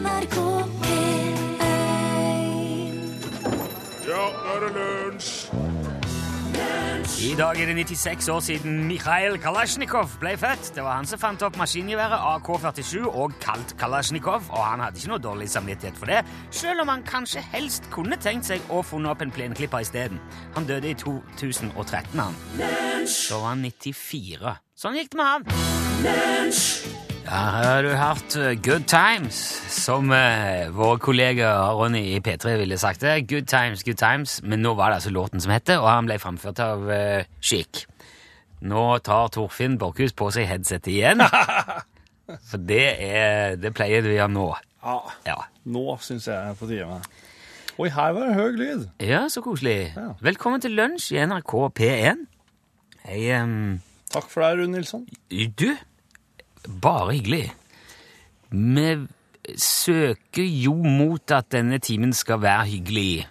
NRK P1 Ja, nå er det lunsj! I dag er det 96 år siden Mikhail Kalasjnikov ble født. Det var han som fant opp maskingeværet AK-47 og kalt Kalasjnikov, og han hadde ikke noe dårlig samvittighet for det, selv om han kanskje helst kunne tenkt seg å funnet opp en plenklipper isteden. Han døde i 2013, han. Da var han 94. Sånn gikk det med han. Ja, her har du hørt uh, Good Times, som eh, vår kollega Ronny i P3 ville sagt det. Good Times, Good Times, men nå var det altså låten som heter, og han ble framført av eh, Chic. Nå tar Torfinn Borchhus på seg headsetet igjen, for det, er, det pleier du å gjøre nå. Ja, Ja. nå syns jeg er på tide med. Oi, her var det høy lyd. ja, så koselig. Ja. Velkommen til lunsj i NRK P1. Hei, um, Takk for deg, Rune Nilsson. Du, bare hyggelig. Vi søker jo mot at denne timen skal være hyggelig.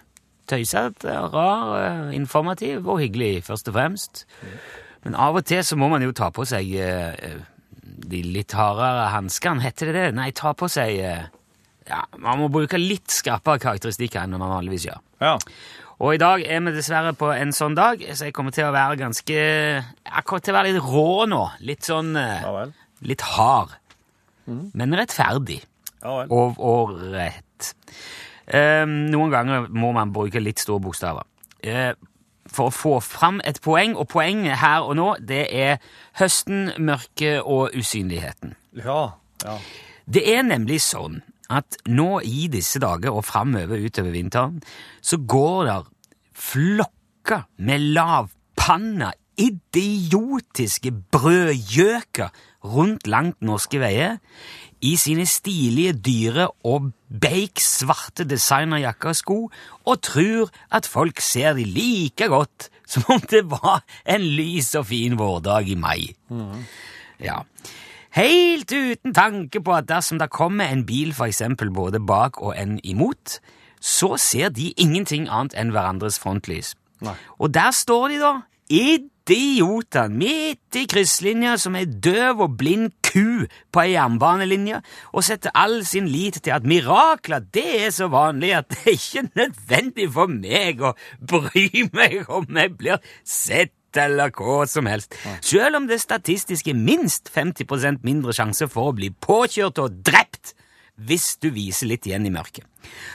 Tøysete, rar, eh, informativ og hyggelig, først og fremst. Men av og til så må man jo ta på seg eh, de litt hardere hanskene, heter det det? Nei, ta på seg eh, Ja, man må bruke litt skarpere karakteristikker enn man vanligvis gjør. Ja. Og i dag er vi dessverre på en sånn dag, så jeg kommer til å være ganske kommer til å være litt rå nå. Litt sånn eh, Ja vel. Litt hard. Men rettferdig. Ja. Og, og rett. Eh, noen ganger må man bruke litt store bokstaver. Eh, for å få fram et poeng, og poenget her og nå, det er høsten, mørket og usynligheten. Ja. ja. Det er nemlig sånn at nå i disse dager og framover utover vinteren, så går der flokker med lavpanna, idiotiske brødgjøker rundt langt norske veier i sine stilige, dyre og beik svarte designerjakker og sko, og tror at folk ser de like godt som om det var en lys og fin vårdag i mai. Ja. Helt uten tanke på at dersom det kommer en bil for eksempel både bak og en imot, så ser de ingenting annet enn hverandres frontlys. Nei. Og der står de da, idiotene, midt i krysslinja som ei døv og blind ku på ei jernbanelinje, og setter all sin lit til at mirakler, det er så vanlig at det er ikke nødvendig for meg å bry meg om jeg blir sett eller hva som helst. Selv om det statistisk er minst 50% mindre sjanse for å bli påkjørt og drept hvis du viser litt igjen i mørket.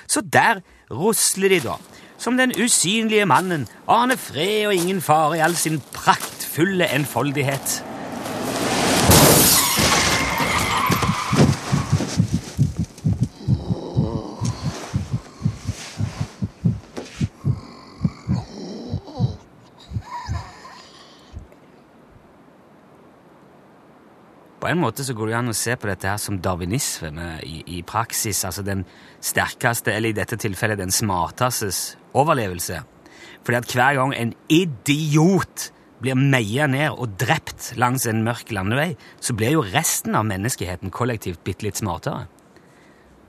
Så der rusler de da, som den usynlige mannen, aner fred og ingen fare i all sin praktfulle enfoldighet. På en måte så går det an å se på dette her som darwinisme i, i praksis, altså den sterkeste, eller i dette tilfellet den smartastes overlevelse. Fordi at hver gang en idiot blir meia ned og drept langs en mørk landevei, så blir jo resten av menneskeheten kollektivt bitte litt smartere.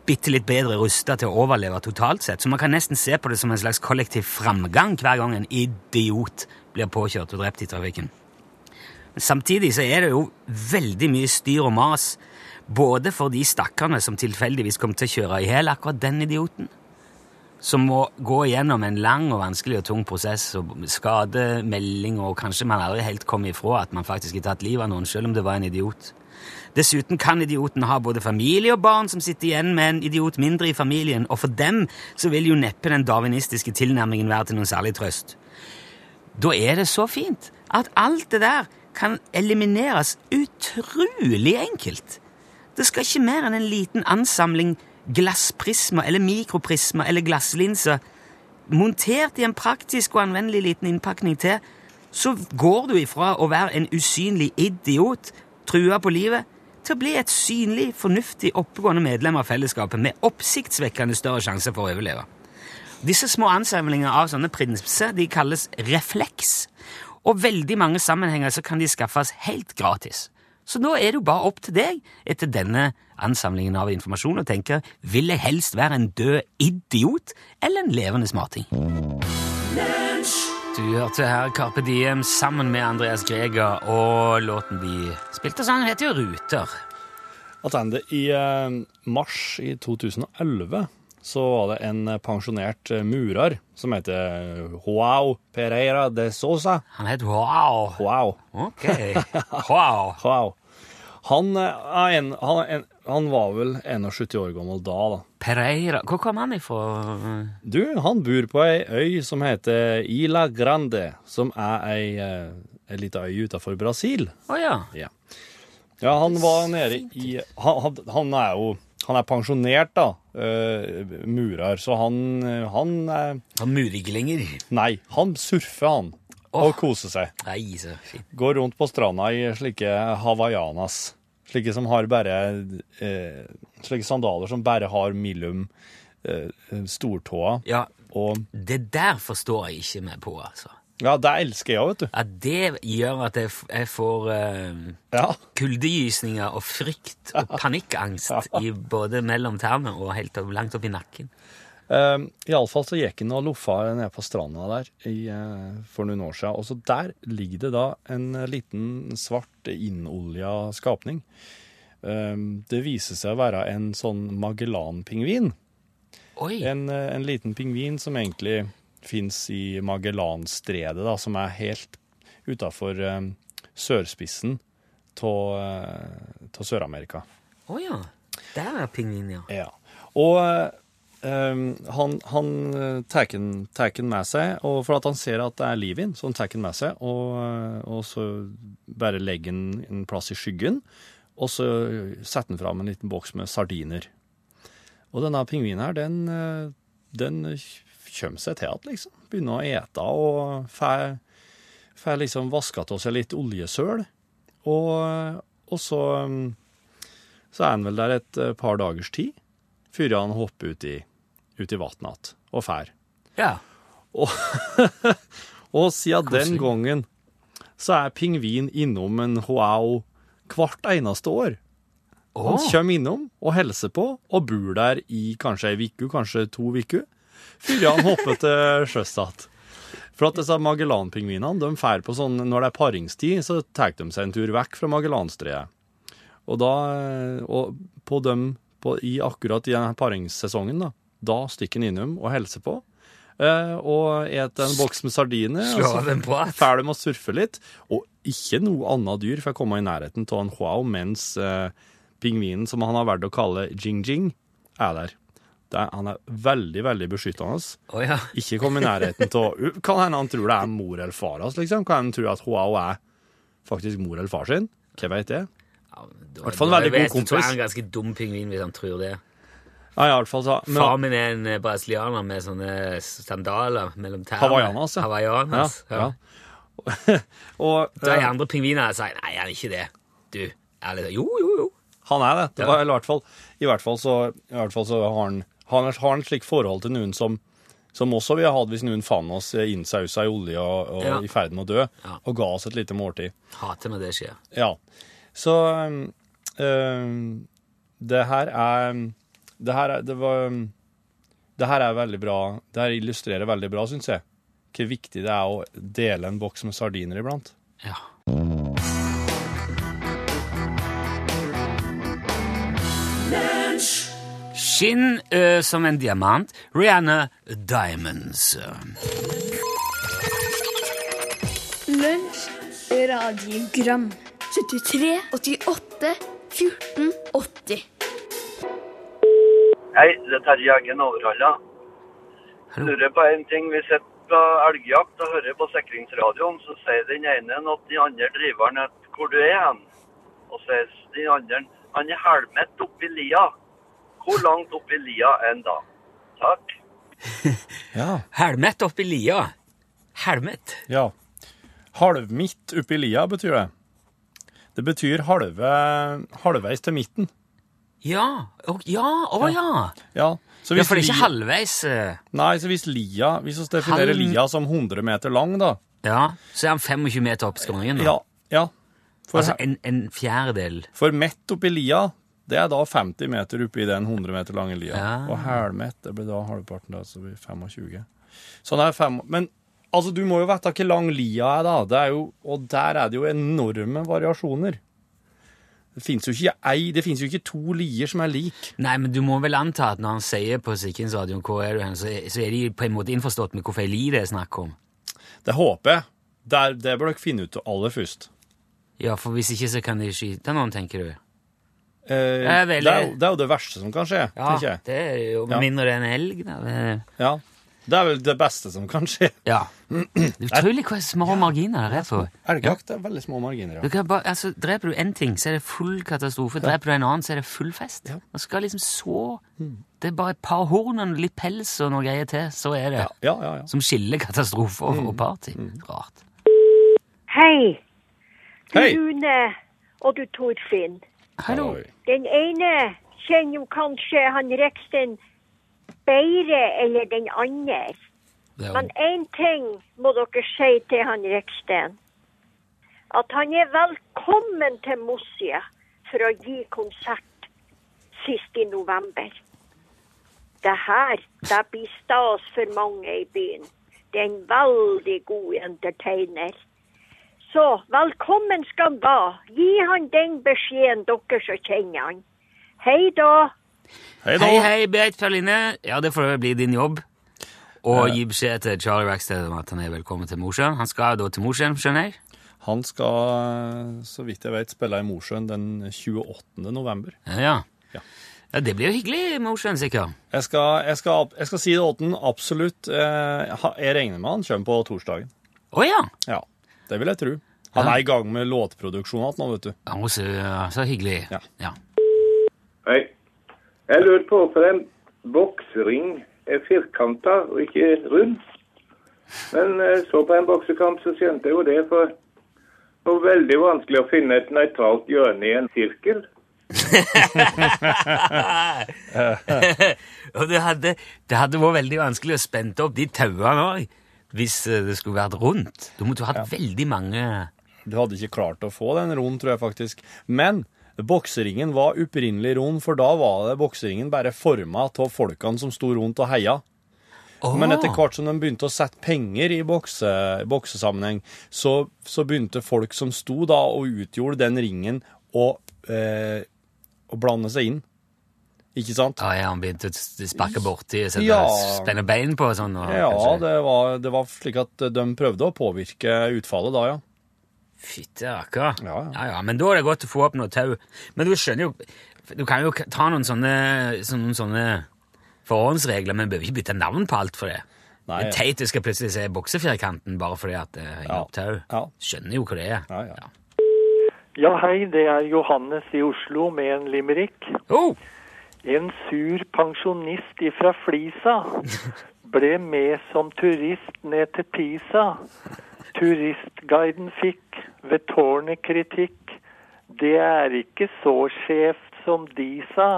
Bitte litt bedre rusta til å overleve totalt sett. Så man kan nesten se på det som en slags kollektiv framgang hver gang en idiot blir påkjørt og drept i trafikken. Men Samtidig så er det jo veldig mye styr og mas, både for de stakkarene som tilfeldigvis kom til å kjøre i hjel akkurat den idioten, som må gå igjennom en lang og vanskelig og tung prosess og skademelding, og kanskje man aldri helt kommer ifra at man faktisk har tatt livet av noen, selv om det var en idiot. Dessuten kan idioten ha både familie og barn som sitter igjen med en idiot mindre i familien, og for dem så vil jo neppe den darwinistiske tilnærmingen være til noen særlig trøst. Da er det så fint at alt det der kan elimineres utrolig enkelt. Det skal ikke mer enn en liten ansamling glassprismer eller mikroprismer eller glasslinser montert i en praktisk og anvendelig liten innpakning til, så går du ifra å være en usynlig idiot, trua på livet, til å bli et synlig, fornuftig, oppegående medlem av fellesskapet med oppsiktsvekkende større sjanse for å overleve. Disse små ansamlinger av sånne prinser de kalles refleks, og veldig mange sammenhenger så kan de skaffes helt gratis. Så nå er det jo bare opp til deg etter denne ansamlingen av informasjon å tenke vil jeg helst være en død idiot eller en levende smarting? Du hørte her Carpe Diem sammen med Andreas Greger, og låten de spilte sang, heter jo Ruter. Attende, I eh, mars i 2011 så var det en eh, pensjonert eh, murer som heter Joao Pereira de Sosa. Han het Joao. Joao. Ok. Joao. Joao. Han, eh, en, han, en, han var vel 71 år gammel da, da. Pereira. Hvor kom han ifra? Du, han bor på ei øy som heter Ila Grande, som er ei, eh, ei lita øy utenfor Brasil. Å ja. Ja. ja, han var nede i han, han, han er jo Han er pensjonert, da. Eh, murer. Så han, han han murer ikke lenger? Nei, han surfer, han. Oh. Og koser seg. Nei, så fint. Går rundt på stranda i slike hawaiianas. Slike som har bare eh, Slike sandaler som bare har mellom eh, stortåa. Ja, Og det der forstår jeg ikke meg på, altså. Ja, det elsker jeg òg, vet du. Ja, det gjør at jeg, jeg får uh, Ja. kuldegysninger og frykt og panikkangst i både mellom tærne og helt opp, langt opp i nakken. Uh, Iallfall så gikk han og loffa nede på stranda der i, uh, for noen år siden. Og så der ligger det da en liten svart innolja skapning. Uh, det viser seg å være en sånn Magellan-pingvin. En, eh, en liten pingvin som egentlig fins i Magellanstredet, da, som er helt utafor eh, sørspissen av Sør-Amerika. Å ja. Der er pingvinen, ja. Ja. Og eh, han, han eh, tar den med seg, og for at han ser at det er liv i den, så han tar den med seg, og, eh, og så bare legger han en plass i skyggen, og så setter han fram en liten boks med sardiner. Og denne pingvinen her, den, eh, den kommer seg til at liksom. Begynner å ete og får får liksom vaska av seg litt oljesøl. Og, og så, så er han vel der et eh, par dagers tid, før han hopper ut i, ut i vannet igjen og fær. Ja. Og siden den gangen så er pingvin innom en Hoao hvert eneste år. Han kommer innom og hilser på, og bor der i kanskje ei uke, kanskje to uker, han hopper til sjøs igjen. For at disse Magellan-pingvinene, de fer på sånn, når det er paringstid, så tar de seg en tur vekk fra Magellanstreet. Og da, og på dem, på, i akkurat i denne paringssesongen, da, da stikker han innom og hilser på. Eh, og et en boks med sardiner. og Slå så av en prat. Dem å surfe litt. Og ikke noe annet dyr får komme i nærheten av en huao, mens eh, pingvinen, som han har valgt å kalle Jing-Jing, er der. Er, han er veldig, veldig beskyttende. Oh, ja. Ikke kom i nærheten av Kan hende han tror det er mor eller far hans, liksom. Kan hende han tror at Hoao er faktisk mor eller far sin. Hva vet jeg? ja da- hvert fall en veldig god kompis Jeg tror han er en ganske dum pingvin hvis han tror det. Ja, i alle fall så men, Far min er en eh, brasilianer med sånne sandaler mellom tærne. Hawaiianas, ja. Hawaiianas, Ja, ja. ja. Og Da er eh, andre pingviner som sier nei, han er ikke det. Du, ærlig talt. Jo, jo, jo. han er det. det var, i, hvert fall, I hvert fall så, i hvert fall så har han har har en slik forhold til noen som som også vi har hatt hvis noen fant oss innsausa i olje og, og Ja. i ferd med å dø, Ja. og ga oss et lite måltid. Hater når det skjer. Ja. Så um, um, det her er Det her er Det var Det her er veldig bra. Det her illustrerer veldig bra, syns jeg, hvor viktig det er å dele en boks med sardiner iblant. Ja. Skinn ø, som en diamant. Rihanna Diamonds. Lunsj, radiogram 73, 88, 14, 80 Hei, det er Terje Eggen Overhalla. Lurer på en ting. Vi sitter på elgjakt og hører på sikringsradioen, så sier den ene at den andre driveren at hvor du er hen. Og så sier den andre han er helmet oppi lia. Hvor langt oppi lia enn da? Takk. Ja. Helmet oppi lia. Helmet. ja. Halvmidt oppi lia betyr det. Det betyr halve, halvveis til midten. Ja. Å ja. Å ja. Ja, så Ja, for det er ikke halvveis. Nei, så hvis lia Hvis vi definerer Halv- lia som 100 meter lang, da Ja, så er han 25 meter opp skråningen. Ja. ja. For, Altså en, en fjerdedel. for mett oppi lia, det er da 50 meter oppi den 100 meter lange lia. Ja. Og hælmett, det blir da halvparten, da, så blir det 25. Sånn er fem Men altså, du må jo vite hvor lang lia er, da. Det er jo, og der er det jo enorme variasjoner. Det fins jo jo ikke to lier som er lik. Nei, men du må vel anta at når han sier på Sikringsradioen hvor er du hen, så, så er de på en måte innforstått med hvorfor ei li det er snakk om. Det håper jeg. Det, er- det bør dere finne ut aller først. Ja, for hvis ikke så kan de skyte noen, tenker du. Eh, Det er veldig- det, er, jo- det er jo det verste som kan skje, Ja, tenker jeg. det er jo Ja. mindre det er elg, da. Det, Ja. Det er vel det beste som kan skje. ja. Det er utrolig hvor små marginer det er for. Elgjakt er veldig små marginer. Du Ja. kan bare, altså, dreper du én ting, så er det full katastrofe. Dreper du en annen, så er det full fest. Ja. Man skal liksom så Det er bare et par horn og litt pels og noe greier til, så er det. Ja, ja, ja. Som skiller katastrofe og, Mm. og party. Rart. Hei, du Hei! Rune og du Torfinn. Hallo. Den ene kjenner jo kanskje han Reksten bedre eller den andre. Men én ting må dere si til han Reksten. At han er velkommen til Mossia for å gi konsert sist i november. Det her det blir stas for mange i byen. Det er en veldig god entertainer. Så velkommen skal han være. Gi han den beskjeden dere som kjenner han. Hei da. Hei da. Hei, hei, Berit Perline. Ja, det får bli din jobb. Og gi beskjed til Charlie Rackstead om at han er velkommen til Mosjøen. Han skal da til Mosjøen, skjønner jeg? Han skal, så vidt jeg vet, spille i Mosjøen den 28. november. Ja, ja. Ja. Ja, Det blir jo hyggelig i Mosjøen, sikkert. Jeg skal, jeg skal, jeg skal si det til den, absolutt. Eh, Jeg regner med han kommer på torsdagen. Å ja. Ja, det vil jeg tro. Han er i gang med låtproduksjon igjen nå, vet du. ja så, så hyggelig. Ja. ja. Hei. Jeg lurer på hvorfor en boksering er firkanta og ikke rund. Men eh, så på en boksekamp, så skjønte jeg jo det, for det var veldig vanskelig å finne et nøytralt hjørne i en sirkel. Og det hadde, det hadde vært veldig vanskelig å spente opp de tauene òg, hvis eh, det skulle vært rundt. Du måtte jo hatt veldig mange Du hadde ikke klart å få den roen, tror jeg faktisk. Men bokseringen var opprinnelig roen, for da var det bokseringen bare forma av folkene som sto rundt og heia. Men etter hvert som de begynte å sette penger i bokse, boksesammenheng, så, så begynte folk som sto da og utgjorde den ringen, å, eh, å blande seg inn. Ikke sant? Ja, ja, han begynte å sparke borti og Ja. spenne bein på og sånn. Og, Ja, det var, det var slik at de prøvde å påvirke utfallet da, ja. Fytte rakker. Ja, ja. ja, ja. Men da er det godt å få opp noe tau. Men du skjønner jo Du kan jo ta noen sånne, sånne, sånne forhåndsregler, men behøver ikke bytte navn på alt for det. Nei, det er teit du skal plutselig se boksefirkanten bare fordi at det henger Ja. opp tau. Ja. Skjønner jo hva det er. Ja, ja. Ja, hei, det er Johannes i Oslo med en limerick. Oh, En sur pensjonist ifra Flisa ble med som turist ned til Pisa. Turistguiden fikk ved tårnet kritikk. Det er ikke så skjevt som de sa.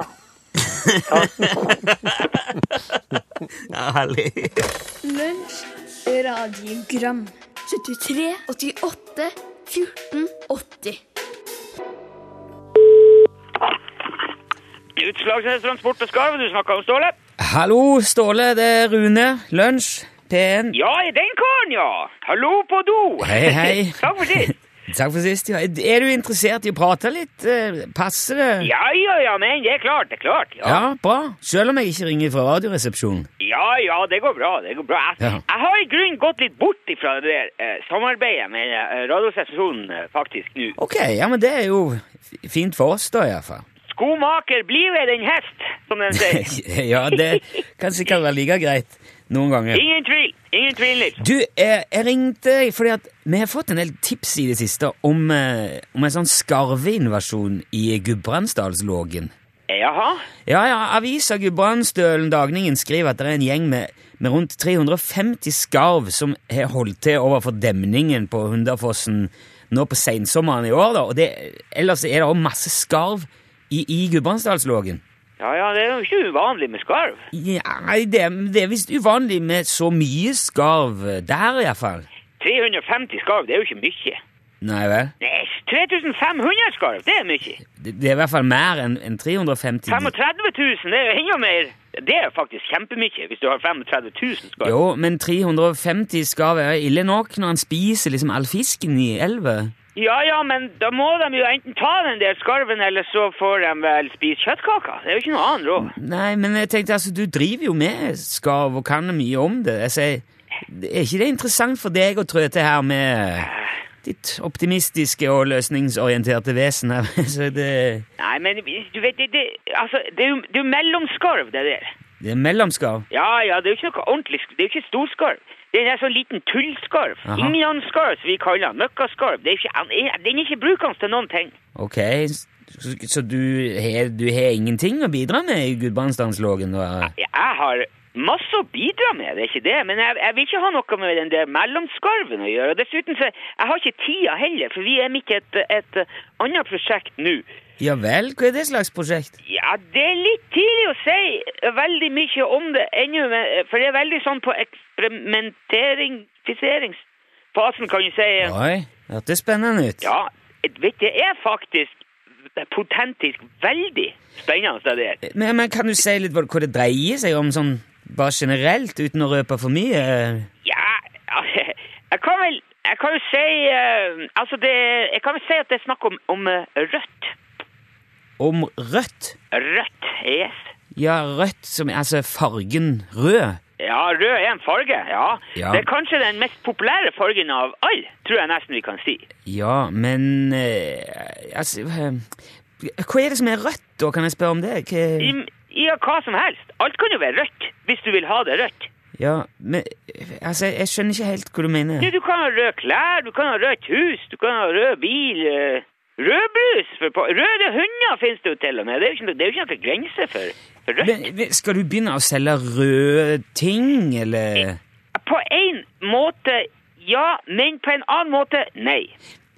ja, herlig. Lunsj, radiogram 73, 88, 14, 80 Utslagsnes Transport og Skarv, du snakker om Ståle? Hallo, Ståle. Det er Rune. Lunsj. P1. Ja, i den karen, ja. Hallo på do. Hei, hei. Takk for sist. Takk for sist. ja. Er du interessert i å prate litt? Eh, Passer det? Ja, ja, ja, men det er klart, det er klart. Ja, Ja, bra. Selv om jeg ikke ringer fra Radioresepsjonen. ja, ja det går bra, det går bra. Jeg, Ja. jeg har i grunnen gått litt bort fra det der eh, samarbeidet med eh, radiostasjonen eh, faktisk nå. Ok, ja, men det er jo fint for oss, da, iallfall. Skomaker blir ved en hest, som den sier. ja, det kan sikkert være like greit noen ganger. Ingen tvil, ingen tvil, liksom. Du, jeg, jeg ringte deg fordi at vi har fått en del tips i det siste om, eh, om en sånn skarveinvasjon i Gudbrandsdalslågen. Jaha, Ja, ja, avisa Gudbrandsdølen Dagningen skriver at det er en gjeng med, med rundt 350 skarv som har holdt til overfor demningen på Hunderfossen nå på sensommeren i år, da. Og det, ellers er det også masse skarv i, i Gudbrandsdalslågen. Ja, ja, det er jo ikke uvanlig med skarv. Ja, nei, det, det er visst uvanlig med så mye skarv der, iallfall. 350 skarv, det er jo ikke mye. Nei vel? Nei, 3500 skarv, det er mye. Det, det er i hvert fall mer enn en 350 35 000, det er jo enda mer. Det er faktisk kjempemye hvis du har 35 000 skarv. Jo, men 350 skarv er ille nok når han spiser liksom all fisken i elva. Ja, ja, men da må de jo enten ta den der skarven, eller så får de vel spise kjøttkaker. Det er jo ikke noe annet råd. Nei, men jeg tenkte altså, du driver jo med skarv og kan mye om det. Jeg sier, er ikke det interessant for deg å trø til her med ditt optimistiske og løsningsorienterte vesen her? Så det, Nei, men du vet, det, det, altså, det er jo, det er mellomskarv, det der. det er mellomskarv. Ja, ja, det er jo ikke noe ordentlig, det er jo ikke storskarv. Det er en sånn liten tullskarv. Aha. Innlandsskarv, som vi kaller den. Møkkaskarv. Den er ikke brukende til noen ting. Ok, så, så du har du har ingenting å bidra med i Gudbrandsdalslågen? Jeg har masse å bidra med, det er ikke det, men jeg, jeg vil ikke ha noe med den der mellomskarven å gjøre. Dessuten så, jeg har ikke tida heller, for vi er midt i et, et, annet prosjekt nå. Ja vel, hva er det slags prosjekt? Ja, det er litt tidlig å si veldig mye om det ennå, for det er veldig sånn på eksperimenteringsfasen, kan du si. Oi, hørtes spennende ut. Ja, vet det er faktisk potentisk veldig spennende det er. Men, men kan du si litt hva det dreier seg om, sånn bare generelt, uten å røpe for mye? Ja, jeg kan vel jeg kan jo si eh, Altså, det, jeg kan vel si at det er snakk om, om eh, rødt. Om rødt? Rødt, yes. Ja, rødt som altså fargen rød. Ja, rød er en farge, ja. Ja. Det er kanskje den mest populære fargen av alle, tror jeg nesten vi kan si. Ja, men eh, altså Hva er det som er rødt, da? Kan jeg spørre om det? Hva... I, ja, hva som helst. Alt kan jo være rødt, hvis du vil ha det rødt. Ja, men altså, jeg skjønner ikke helt hva du mener. Ja, du kan ha røde klær, du kan ha rødt hus, du kan ha rød bil, rød rødbrus, for på, røde hunder finnes det jo til og med. Det er jo ikke, det jo ikke noen grense for, for rødt. Men, skal du begynne å selge røde ting, eller? På en måte ja, men på en annen måte nei.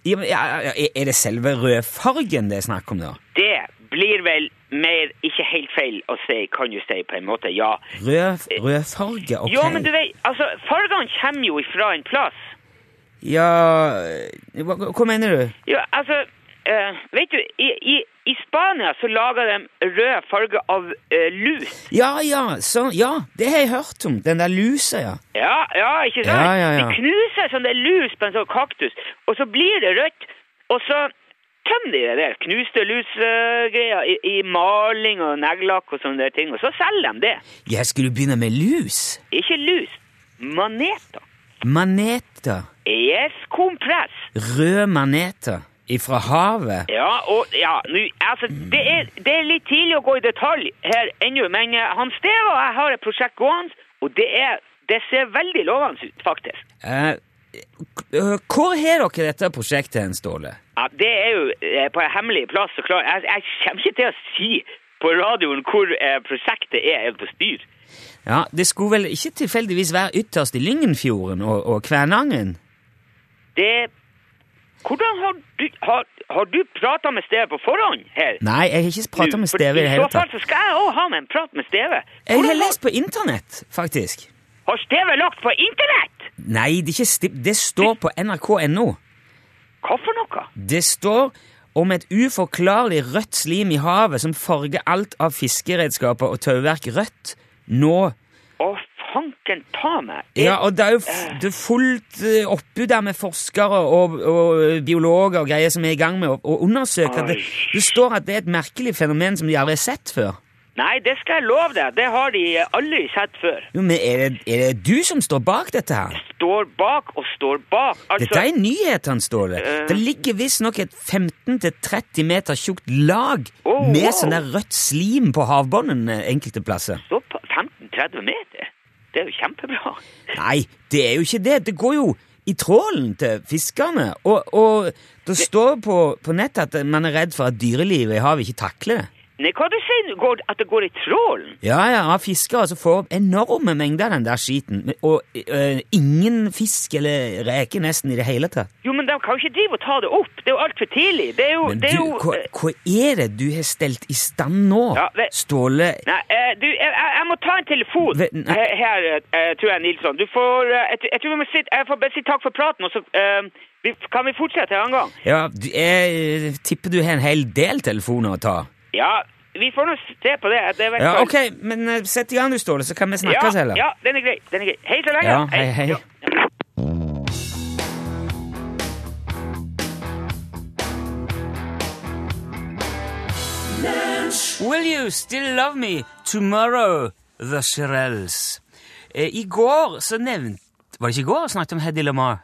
Ja, men, ja, er det selve rødfargen det er snakk om, da? Det blir vel mer ikke helt feil å si, kan du si på en måte, ja. Rød, farge, ok. Jo, men du vet, altså, fargene kommer jo ifra en plass. Ja hva, hva mener du? Ja, altså, uh, vet du, i, i, i Spania så lager de rød farge av uh, lus. Ja, ja, så, ja, det har jeg hørt om. Den der lusa, ja. Ja, ja, ikke sant? Ja, ja, ja. De knuser sånn det er lus på en sånn kaktus, og så blir det rødt, og så tømmer de det der knuste lusgreier i, i maling og neglelakk og sånne der ting, og så selger de det. Jeg skulle begynne med lus? Ikke lus, maneter. Maneter. Yes, kompress. Røde maneter ifra havet. Ja, og ja, nu, altså, det er, det er litt tidlig å gå i detalj her ennå, men uh, han Steve og jeg har et prosjekt gående, og det, er, det ser veldig lovende ut, faktisk. Eh, hvor har dere dette prosjektet, hen, Ståle? Ja, det er jo eh, på en hemmelig plass, så klar. Jeg, jeg kommer ikke til å si på radioen hvor eh, prosjektet er helt på styr. Ja, Det skulle vel ikke tilfeldigvis være ytterst i Lyngenfjorden og, og Kvænangen? Det Hvordan har du, har, har du prata med Steve på forhånd her? Nei, jeg har ikke prata med Steve i det hele tatt. I så fall så skal jeg òg ha med en prat med Steve. Jeg har lest på internett, faktisk. Har Steve lagt på internett? Nei, det, det står på nrk.no. Hva for noe? Det står om et uforklarlig rødt slim i havet som farger alt av fiskeredskaper og tauverk rødt. Nå Å, fanken ta meg. Ja, og det er jo f det er fullt oppi der med forskere og, og biologer og greier som er i gang med å, å undersøke. Det, det står at det er et merkelig fenomen som de aldri har sett før. Nei, det skal jeg love deg. Det har de aldri sett før. Jo, men er det, er det du som står bak dette her? Står bak og står bak. Altså, Dette er nyhetene, står det. Eh. Det ligger visstnok et 15-30 meter tjukt lag Oh, med wow. sånn der rødt slim på havbunnen eh, enkelte plasser. så på 15-30 meter. Det er jo kjempebra. Nei, det er jo ikke det. Det går jo i trålen til fiskerne. Og, og det står på, på nettet at man er redd for at dyrelivet i havet ikke takler det. Nei, hva du sier du? At det går i trålen? Ja, ja, fiskere altså, får opp enorme mengder av den der skiten. Og øh, ingen fisk eller reker nesten i det hele tatt. Jo, men de kan jo ikke drive og ta det opp. Det er jo altfor tidlig. Det er jo, Men det du, er jo hva, eh, hva er det du har stelt i stand nå? Ja, vet- Ståle Nei, eh, du, jeg, jeg må ta en telefon Ve- nei. her, her tror jeg, Nilsson. Du får, jeg, jeg tror vi må si, jeg får bare si takk for praten, og så vi, kan vi fortsette en annen gang. Ja, jeg tipper du har en hel del telefoner å ta. Ja, vi får nå se på det. det ja, ok, Men eh, sett i gang, du, Ståle, så kan vi snakkes ja, heller. Ja, den er grei. Den er grei. Hei så lenge. Ja, hei, hei. Ja. Will you still love me tomorrow, the Shirelles? Eh, I går så nevnte Var det ikke i går snakket om Hedy Lamar?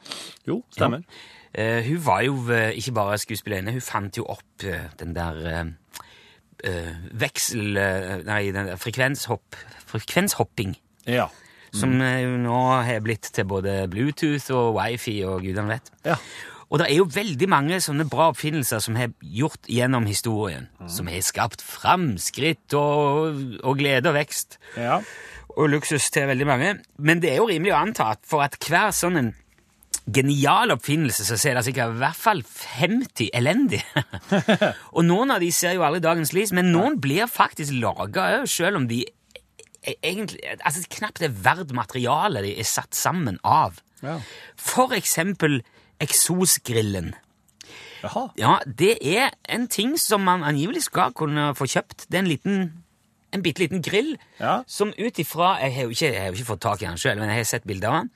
Jo, stemmer. Ja. Eh, hun var jo eh, ikke bare skuespillerinne, hun fant jo opp eh, den der eh, veksel... eh, nei, frekvenshopp, frekvenshopping. Ja. Som eh, nå har blitt til både Bluetooth og wifi og gudene vet. Ja. Og det er jo veldig mange sånne bra oppfinnelser som har gjort gjennom historien. Som har skapt framskritt og, og glede og vekst Ja. og luksus til veldig mange. Men det er jo rimelig å anta at for at hver sånn en genial oppfinnelse, så ser det sikkert i hvert fall 50 elendige. og noen av de ser jo aldri dagens lys, men noen blir faktisk laga òg, selv om de e- egentlig altså knapt er verdt materialet de er satt sammen av. Ja. For eksempel eksosgrillen. Jaha. Ja, det er en ting som man angivelig skal kunne få kjøpt. Det er en liten en bitte liten grill Ja. som ut ifra Jeg har jo ikke, jeg har jo ikke fått tak i den sjøl, men jeg har sett bilder av den.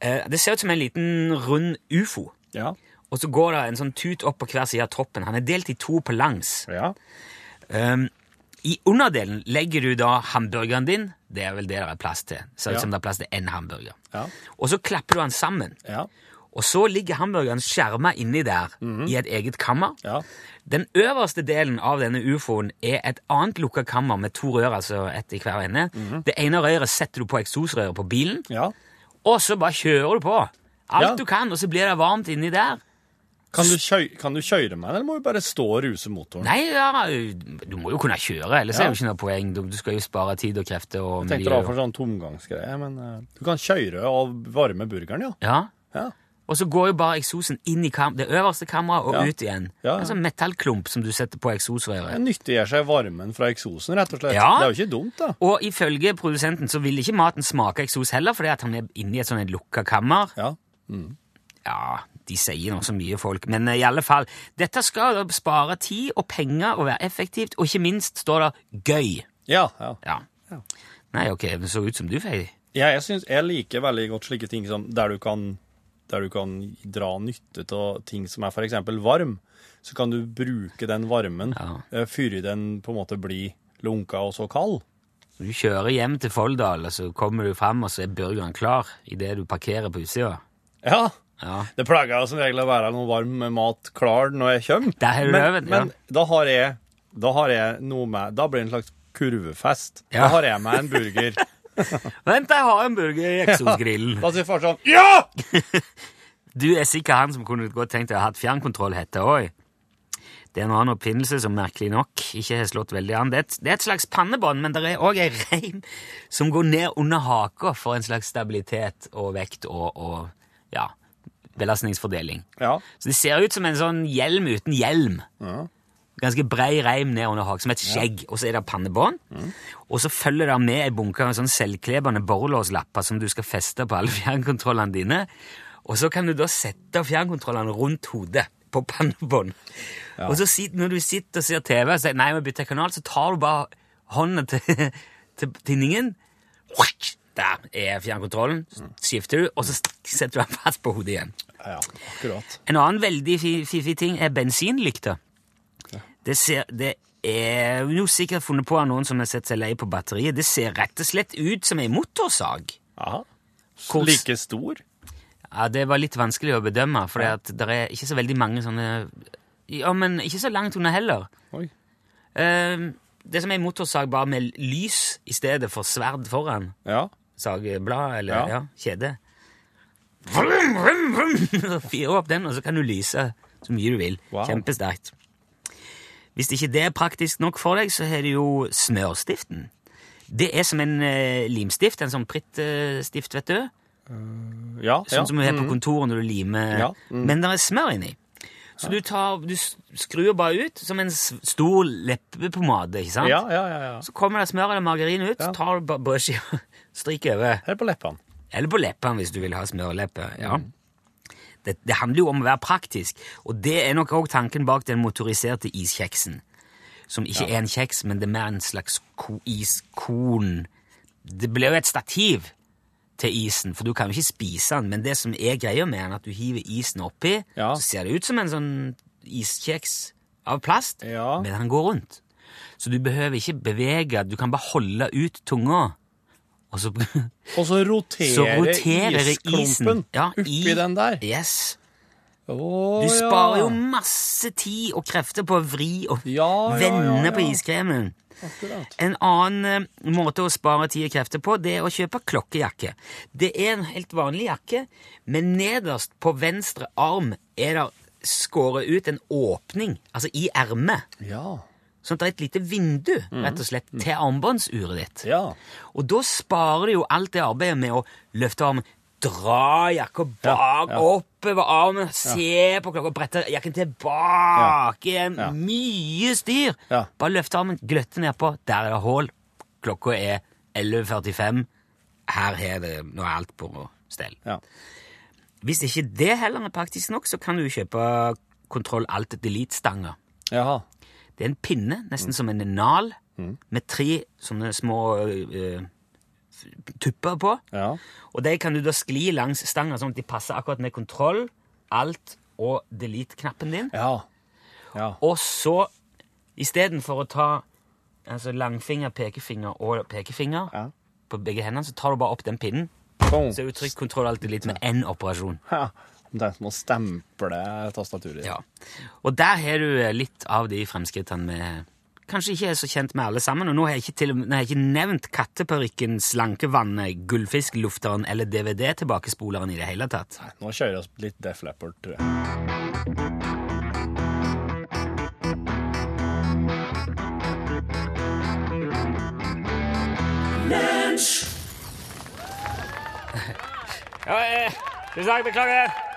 Eh, det ser ut som en liten rund ufo. Ja. Og så går det en sånn tut opp på hver side av toppen. Han er delt i to på langs. Ja. Um, I underdelen legger du da hamburgeren din. Det er vel det det er plass til. Ser ut Ja. som det er plass til én hamburger. Ja. Og så klapper du den sammen. Og så ligger hamburgeren skjerma inni der i et eget kammer. Ja. Den øverste delen av denne ufoen er et annet lukka kammer med to rør, altså ett i hver ende. Det ene røret setter du på eksosrøret på bilen, ja. og så bare kjører du på. Alt Ja. du kan, og så blir det varmt inni der. Kan, du kjøy, kan du kjøre med den, eller må du bare stå og ruse motoren? Nei, ja, du må jo kunne kjøre, ellers er det jo ikke noe poeng. Du, skal jo spare tid og krefter og Jeg tenkte var for sånn tomgangsgreie, men uh, du kan kjøre og varme burgeren, ja. Ja. Ja. Og så går jo bare eksosen inn i kam det øverste kammeret og Ja. ut igjen. Ja, ja. En sånn metallklump som du setter på eksosrøret. Nyttiggjør seg varmen fra eksosen, rett og slett. Ja. Det er jo ikke dumt, da. Og ifølge produsenten så vil ikke maten smake eksos heller, fordi at han er inne i et sånn lukka kammer. Ja. Ja, de sier nå så mye, folk. Men eh, i alle fall, dette skal da spare tid og penger og være effektivt, og ikke minst står det gøy. Ja, ja. Ja. Nei, ok, det så ut som du fikk. Ja, jeg, synes, jeg liker veldig godt slike ting som der du kan, der du kan dra nytte av ting som er eksempel varm. Så kan du bruke den varmen Ja. eh, før den på en måte blir lunka og så kald. Du kjører hjem til Folldal, og så kommer du fram, og så er burgeren klar idet du parkerer på utsida. Ja. Ja. Det pleier jo som regel å være noe varm mat klar når jeg kommer. Der har du men, løven, ja. men da har jeg da har jeg noe med Da blir det en slags kurvefest. Ja. Da har jeg med en burger. Vent, jeg har en burger i eksosgrillen. Da sier far sånn Ja! Du er sikkert han som kunne godt tenkt deg å ha hatt fjernkontrollhette òg. Det er en annen oppfinnelse som merkelig nok ikke har slått veldig an. Det er et, det er et slags pannebånd, men det er òg ei reim som går ned under haka for en slags stabilitet og vekt og, og ja, belastningsfordeling. Ja. Så det ser ut som en sånn hjelm uten hjelm. Ganske brei reim ned under haken, som et skjegg, og så er det pannebånd. Og så følger det med en bunke med sånn selvklebende borrelåslapper som du skal feste på alle fjernkontrollene dine. Og så kan du da sette fjernkontrollene rundt hodet på pannebånd. Og så sit, når du sitter og ser TV og sier nei, vi bytter kanal, så tar du bare hånda til, til tinningen. Der er fjernkontrollen. Så skifter du, og så setter du den fast på hodet igjen. ja, akkurat. En annen veldig fi- fiffig ting er bensinlykter. Det, ser, det er jo sikkert funnet på av noen som har sett seg lei på batteriet. Det ser rett og slett ut som ei motorsag. Aha. Like stor? Ja, Det var litt vanskelig å bedømme, for det er ikke så veldig mange sånne Ja, men ikke så langt unna heller. Oi. Eh, det er som ei motorsag, bare med lys i stedet for sverd foran. Ja. Sagblad eller Ja. ja. kjede. Fyre opp den, og så kan du lyse så mye du vil. Wow. Kjempesterkt. Hvis ikke det er praktisk nok for deg, så har du jo smørstiften. Det er som en eh, limstift, en sånn prittstift, vet du. Ja. Sånn ja. som du har på Mhm. kontoret når du limer. Ja, mm. Men det er smør inni. Så du, tar, du skrur bare ut som en stor leppepomade, ikke sant? Ja, ja, ja, ja. Så kommer det smør eller margarin ut, så tar du bare brødskiva, stryker over. Eller på leppene. Eller på leppene hvis du vil ha smørleppe. ja. Mm. Det, det handler jo om å være praktisk, og det er nok òg tanken bak den motoriserte iskjeksen. Som ikke er en kjeks, men det er mer en slags ko iskorn. Det blir jo et stativ til isen, for du kan jo ikke spise den, men det som er greia med den, at du hiver isen oppi, Ja. så ser det ut som en sånn iskjeks av plast, Ja. men den går rundt. Så du behøver ikke bevege, du kan bare holde ut tunga. Og så, Og så roterer, så roterer isklumpen ja, oppi den der. Yes. Oh, Du sparer ja. jo masse tid og krefter på å vri og Ja, vende på iskremen. Akkurat. En annen eh, måte å spare tid og krefter på, det er å kjøpe klokkejakke. Det er en helt vanlig jakke, men nederst på venstre arm er det skåret ut en åpning, altså i ermet. Ja. Sånn at det er et lite vindu, rett og slett, til armbåndsuret ditt. Ja. Og da sparer du jo alt det arbeidet med å løfte armen, dra jakka bak, Ja, ja. oppover armen, se på klokka, brette jakken tilbake igjen. Mye styr! Bare løfte armen, gløtte nedpå, der er det hull. Klokka er 11.45. Her er det nå er alt på stell. Ja. Hvis ikke det heller er praktisk nok, så kan du kjøpe Kontroll Alt Delete-stanger. Det er en pinne, nesten som en nal, med tre sånne små uh, tupper på. Ja. Og de kan du da skli langs stanga, sånn at de passer akkurat med kontroll, alt og delete-knappen din. Ja. Ja. Og så, istedenfor å ta altså langfinger, pekefinger og pekefinger Ja. på begge hendene, så tar du bare opp den pinnen. Boom. Så er du trykt kontroll alt delete med én operasjon. Ja. Det er som å stemple tastaturet. Ja. Og der har du eh, litt av de fremskrittene vi kanskje ikke er så kjent med alle sammen. Og nå har jeg ikke, til, har jeg ikke nevnt katteparykken, slankevannet, gullfisklufteren eller DVD-tilbakespoleren i det hele tatt. Nei, Nå kjører vi oss litt Def Leppard, tror jeg. Ja, eh, tusen takk, beklager.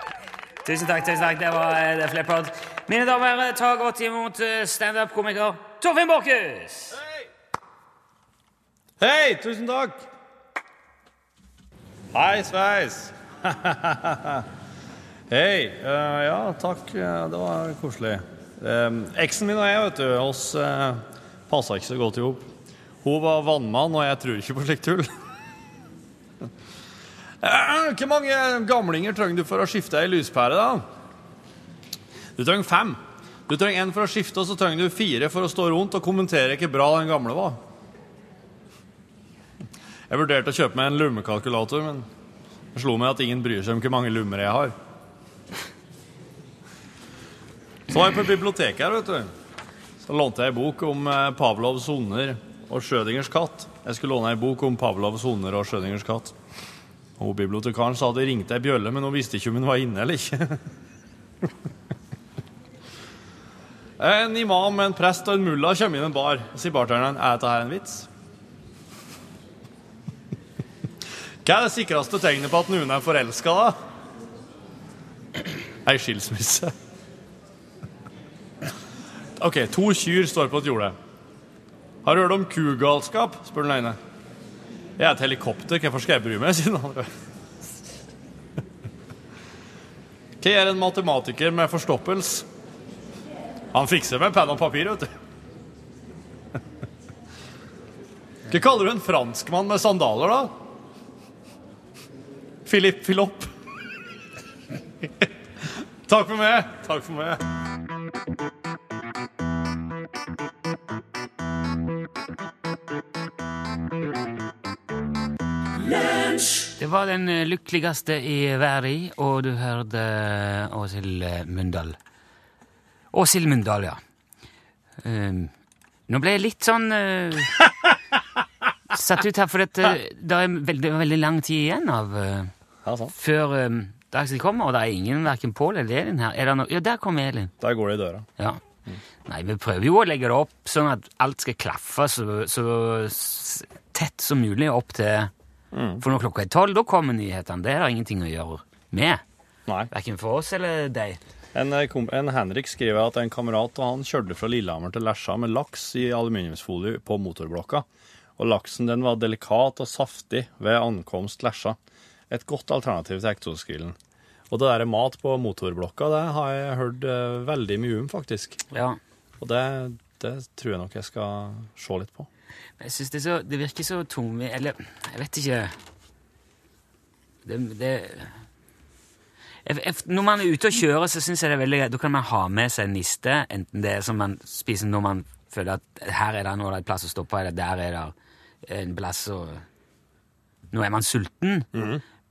Tusen takk, tusen takk. Det var eh, det Flippert. Mine damer og herrer, ta godt imot eh, standup-komiker Torfinn Borchhus! Hei, tusen takk! Hei, sveis! Hei. Uh, ja, takk. det var koselig. Um, eksen min og jeg, vet du, oss uh, passa ikke så godt i hop. Hun var vannmann, og jeg tror ikke på slikt tull. Eh, Hvor mange gamlinger trenger du for å skifte ei lyspære, da? Du trenger fem. Du trenger en for å skifte, og så trenger du fire for å stå rundt og kommentere hvor bra den gamle var. Jeg vurderte å kjøpe meg en lommekalkulator, men det slo meg at ingen bryr seg om hvor mange lummer jeg har. Så var jeg på biblioteket her, vet du. Så lånte jeg en bok om eh, Pavlovs hunder og Schrødingers katt. Jeg skulle låne en bok om Pavlovs hunder og Schrødingers katt. Og bibliotekaren sa det ringte ei bjølle, men hun visste ikke om hun var inne eller ikke. En imam, en prest og en mulla kommer inn i en bar. Sier bartenderen er dette her en vits. Hva er det sikreste tegnet på at noen er forelska, da? Ei skilsmisse. OK, to kyr står på et jorde. Har du hørt om kugalskap? spør den ene. Jeg er et helikopter, hvorfor skal jeg bry meg? siden andre. Hva gjør en matematiker med forstoppelse? Han fikser med penn og papir, vet du. Hva kaller du en franskmann med sandaler, da? Philip Philop. Takk for meg. Takk for meg. Det var den eh, lykkeligste i verden, og du hørte eh, Åshild eh, Mundal. Åshild Mundal, ja. Um, nå ble jeg litt sånn uh, satt ut her, for det, det er veldig, veldig lang tid igjen av uh, Ja, før um, Dagsnytt kommer, og det er ingen verken Pål eller Elin her. Er det no ja, der kom Elin. Der går det i døra. Ja. Nei, vi prøver jo å legge det opp sånn at alt skal klaffe så, så tett som mulig opp til For når klokka er tolv, da kommer nyhetene. Det er det ingenting å gjøre med. Nei. Verken for oss eller deg. En, eh, en Henrik skriver at en kamerat og han kjørte fra Lillehammer til Lesja med laks i aluminiumsfolie på motorblokka. Og laksen den var delikat og saftig ved ankomst Lesja. Et godt alternativ til eksosgrillen. Og det der mat på motorblokka, det har jeg hørt eh, veldig mye om, faktisk. Ja. Og det, det tror jeg nok jeg skal se litt på. Jeg synes det, det virker så tungvint Eller, jeg vet ikke Det, det Når man er ute og kjører, så synes jeg det er veldig greit. Da kan man ha med seg en niste, enten det er som man spiser når man føler at her er det nå en plass å stoppe, eller der er det en plass å Nå er man sulten.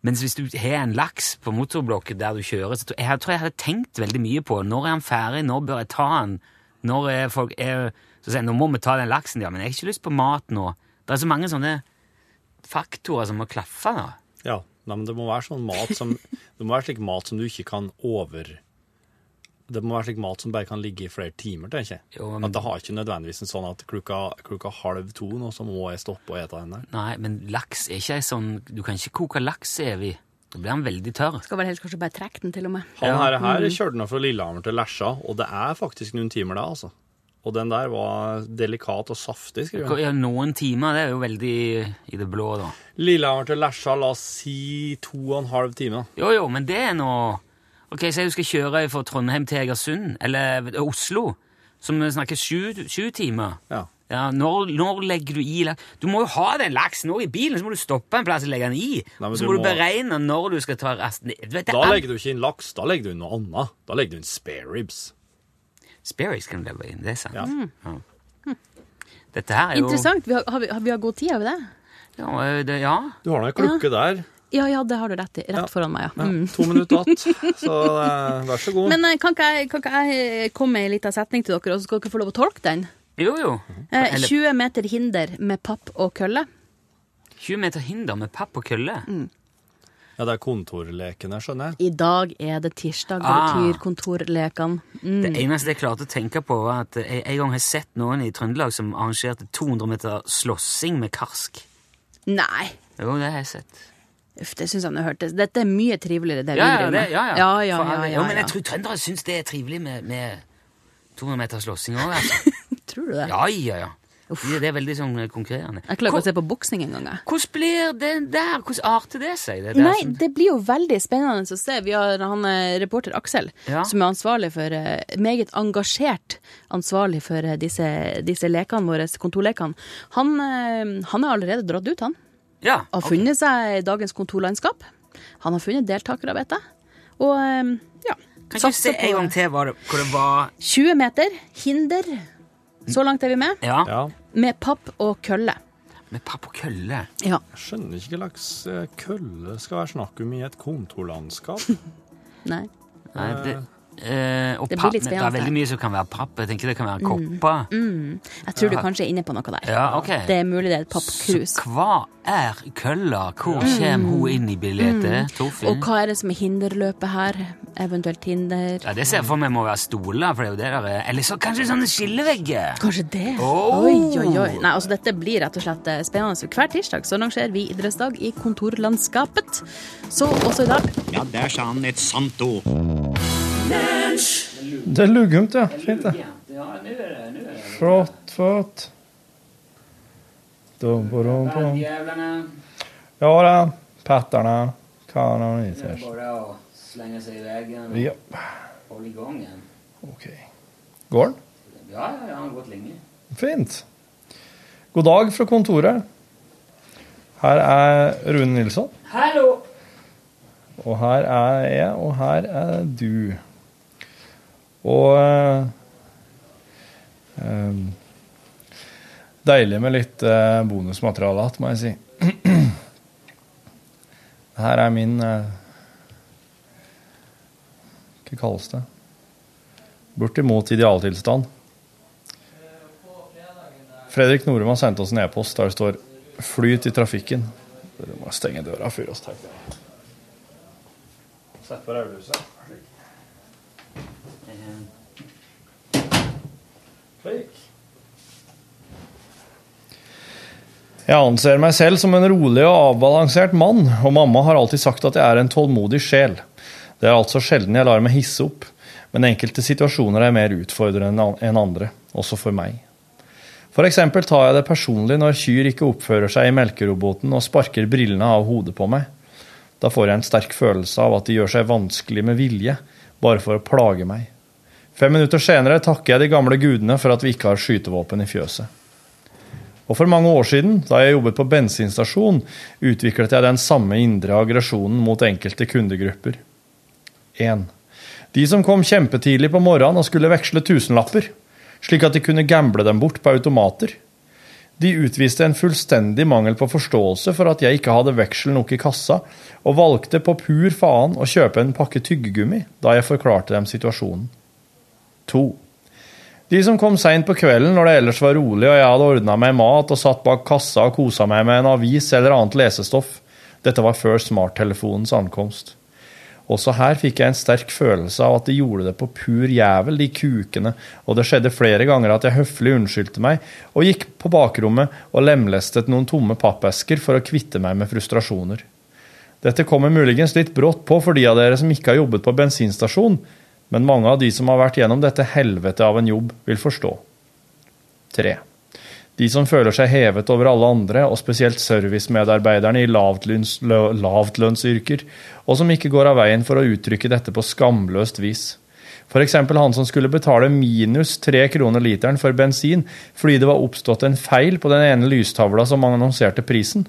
Mens hvis du har en laks på motorblokken der du kjører, så jeg tror jeg hadde tenkt veldig mye på når er han ferdig, når bør jeg ta han, når er folk er, så sier nå må vi ta den laksen, ja, men jeg har ikke lyst på mat nå. Det er så mange sånne faktorer som må klaffe da. Ja, nei, men det må være sånn mat som Det må være slik mat som du ikke kan over Det må være slik mat som bare kan ligge i flere timer, tenker jeg. Jo, men- At det har ikke nødvendigvis en sånn at klokka, klokka halv to nå, så må jeg stoppe og ete den der. Nei, men laks er ikke ei sånn Du kan ikke koke laks evig. Da blir han veldig tørr. Skal vel helst kanskje bare trekke den, til og med. Han her, her kjørte nå fra Lillehammer til Lesja, og det er faktisk noen timer da, altså. Og den der var delikat og saftig, skriver han. Ja, noen timer, det er jo veldig i det blå, da. Lillehammer til Lesja, la oss si to og en halv time. Jo, jo, men det er nå Ok, Si du skal kjøre fra Trondheim til Egersund, eller Oslo, som snakker sju, sju timer. Ja. Ja, når, når legger du i laks? Du må jo ha den laksen òg i bilen, så må du stoppe en plass og legge den i. Nei, så du må du må- beregne når du skal ta resten. Du vet, Da er- legger du ikke inn laks, da legger du inn noe annet. Da legger du inn spare ribs. Sparrows kan du leve inn, det er sant. Ja. Ja. Dette her er jo Interessant. Vi har, har, vi, har vi har god tid over det? Ja, det, ja. Du har nå ei klukke der. Ja, ja, det har du rett i. Rett foran meg, ja. Ja, Mm. To minutter igjen, så eh, vær så god. Men eh, kan ikke, jeg, kan ikke jeg komme med ei lita setning til dere, og så skal dere få lov å tolke den? Jo, jo. Eh, 20 meter hinder med papp og kølle. 20 meter hinder med papp og kølle. Mm. Ja, det er kontorlekene, skjønner jeg. I dag er det tirsdag, det Ah. betyr kontorlekene. Mm. Det eneste jeg klarte å tenke på, var at jeg en gang har sett noen i Trøndelag som arrangerte 200 meter slåssing med karsk. Nei. Jo, det har jeg sett. Uff, det syns han nå hørtes Dette er mye triveligere, det Ja, vi driver med. ja, ja. ja, ja, ja, ja, ja, ja, Jo, men jeg tror trøndere syns det er trivelig med, med 200 meter slåssing òg, altså. Tror du det? Ja, ja, ja. Det er veldig sånn konkurrerende. Jeg klarer ikke å se på boksing engang. Hvordan blir det der? Hvordan arter det seg? Det der Nei, det blir jo veldig spennende å se. Vi har han eh, reporter Aksel, Ja. som er ansvarlig for eh, Meget engasjert ansvarlig for eh, disse, disse lekene våre, kontorlekene. Han, eh, han er allerede dratt ut, han. Ja, Har funnet seg i dagens kontorlandskap. Han har funnet deltakere, vet jeg. Og eh, ja. Kan ikke du se en gang til hva hvor det var 20 meter, hinder. Så langt er vi med. Ja, Ja. Med papp og kølle. med papp og kølle. Ja. Jeg skjønner ikke hva slags eh, kølle skal være snakk om i et kontorlandskap. Nei. Nei, det, eh, og Det blir papp, det er veldig mye som kan være papp. Jeg tenker det kan være kopper. Jeg tror du kanskje er inne på noe der. Ja, ok. Det er mulig det er et pappkrus. Så hva er kølla? Hvor kommer hun inn i bildet? Mm. Og hva er det som er hinderløpet her? Eventuelt Tinder. Ja, Det ser jeg for meg må være stoler, for det er jo det der er. Eller så kanskje sånne skillevegger. Kanskje det? Oh! Oi, oi, oi. Nei, altså Dette blir rett og slett eh, spennende. Så Hver tirsdag så arrangerer vi idrettsdag i kontorlandskapet. Så også i dag. Ja, der sa han et sant ord. Det er luggumt, ja. Fint, det. Flott, flott. Dum, bum, bum. Ja da. Pattarna. Kanoniters. Bare å slenge seg i veggen Ja, holde i gang igjen. OK. Går den? Ja, ja, ja, han har gått lenge. Fint. God dag fra kontoret. Her er Rune Nilsson. Hallo! Og her er jeg, og her er du. Og eh, eh, Deilig med litt eh, bonusmateriale igjen, må jeg si. Her er min eh, Hva kalles det? Bortimot idealtilstand. Fredrik Norum har sendt oss en e-post der det står 'flyt i trafikken'. Dere må stenge døra for oss, tenker. Sett på rødlyset. Jeg anser meg selv som en rolig og avbalansert mann, og mamma har alltid sagt at jeg er en tålmodig sjel. Det er altså sjelden jeg lar meg hisse opp, men enkelte situasjoner er mer utfordrende enn andre, også for meg. Eksempel tar jeg det personlig når kyr ikke oppfører seg i melkeroboten og sparker brillene av hodet på meg. Da får jeg en sterk følelse av at de gjør seg vanskelig med vilje, bare for å plage meg. Fem minutter senere takker jeg de gamle gudene for at vi ikke har skytevåpen i fjøset. Og for mange år siden, da jeg jobbet på bensinstasjon, utviklet jeg den samme indre aggresjonen mot enkelte kundegrupper. 1. De som kom kjempetidlig på morgenen og skulle veksle tusenlapper. slik at de kunne gamble dem bort på automater. De utviste en fullstendig mangel på forståelse for at jeg ikke hadde veksel nok i kassa, og valgte på pur faen å kjøpe en pakke tyggegummi da jeg forklarte dem situasjonen. 2. De som kom seint på kvelden når det ellers var rolig og jeg hadde ordna meg mat og satt bak kassa og kosa meg med en avis eller annet lesestoff. Dette var før smarttelefonens ankomst. Også her fikk jeg en sterk følelse av at de gjorde det på pur jævel, de kukene, og det skjedde flere ganger at jeg høflig unnskyldte meg og gikk på bakrommet og lemlestet noen tomme pappesker for å kvitte meg med frustrasjoner. Dette kommer muligens litt brått på for de av dere som ikke har jobbet på bensinstasjon, men mange av de som har vært gjennom dette helvete av en jobb, vil forstå. 3. De som føler seg hevet over alle andre, og spesielt servicemedarbeiderne i lavtlønns, lavtlønnsyrker, og som ikke går av veien for å uttrykke dette på skamløst vis. F.eks. han som skulle betale minus tre kroner literen for bensin fordi det var oppstått en feil på den ene lystavla som annonserte prisen.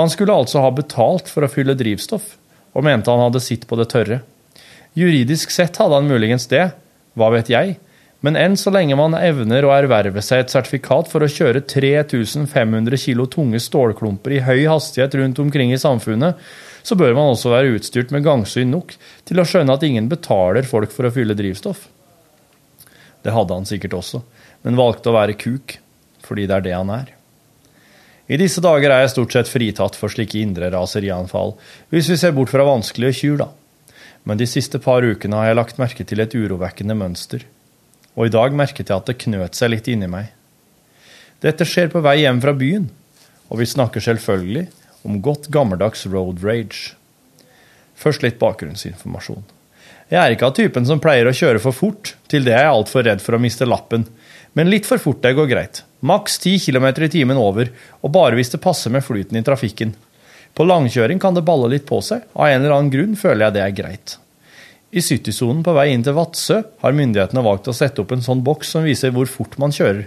Han skulle altså ha betalt for å fylle drivstoff, og mente han hadde sitt på det tørre. Juridisk sett hadde han muligens det, hva vet jeg, men enn så lenge man evner å erverve seg et sertifikat for å kjøre 3500 kilo tunge stålklumper i høy hastighet rundt omkring i samfunnet, så bør man også være utstyrt med gangsyn nok til å skjønne at ingen betaler folk for å fylle drivstoff. Det hadde han sikkert også, men valgte å være kuk, fordi det er det han er. I disse dager er jeg stort sett fritatt for slike indre raserianfall, hvis vi ser bort fra vanskelige kyr, da men de siste par ukene har jeg lagt merke til et urovekkende mønster. Og i dag merket jeg at det knøt seg litt inni meg. Dette skjer på vei hjem fra byen, og vi snakker selvfølgelig om godt gammeldags road rage. Først litt bakgrunnsinformasjon. Jeg er ikke av typen som pleier å kjøre for fort, til det er jeg altfor redd for å miste lappen. Men litt for fort det går greit. Maks 10 km i timen over, og bare hvis det passer med flyten i trafikken. På langkjøring kan det balle litt på seg. Av en eller annen grunn føler jeg det er greit. I 70-sonen på vei inn til Vadsø har myndighetene valgt å sette opp en sånn boks som viser hvor fort man kjører.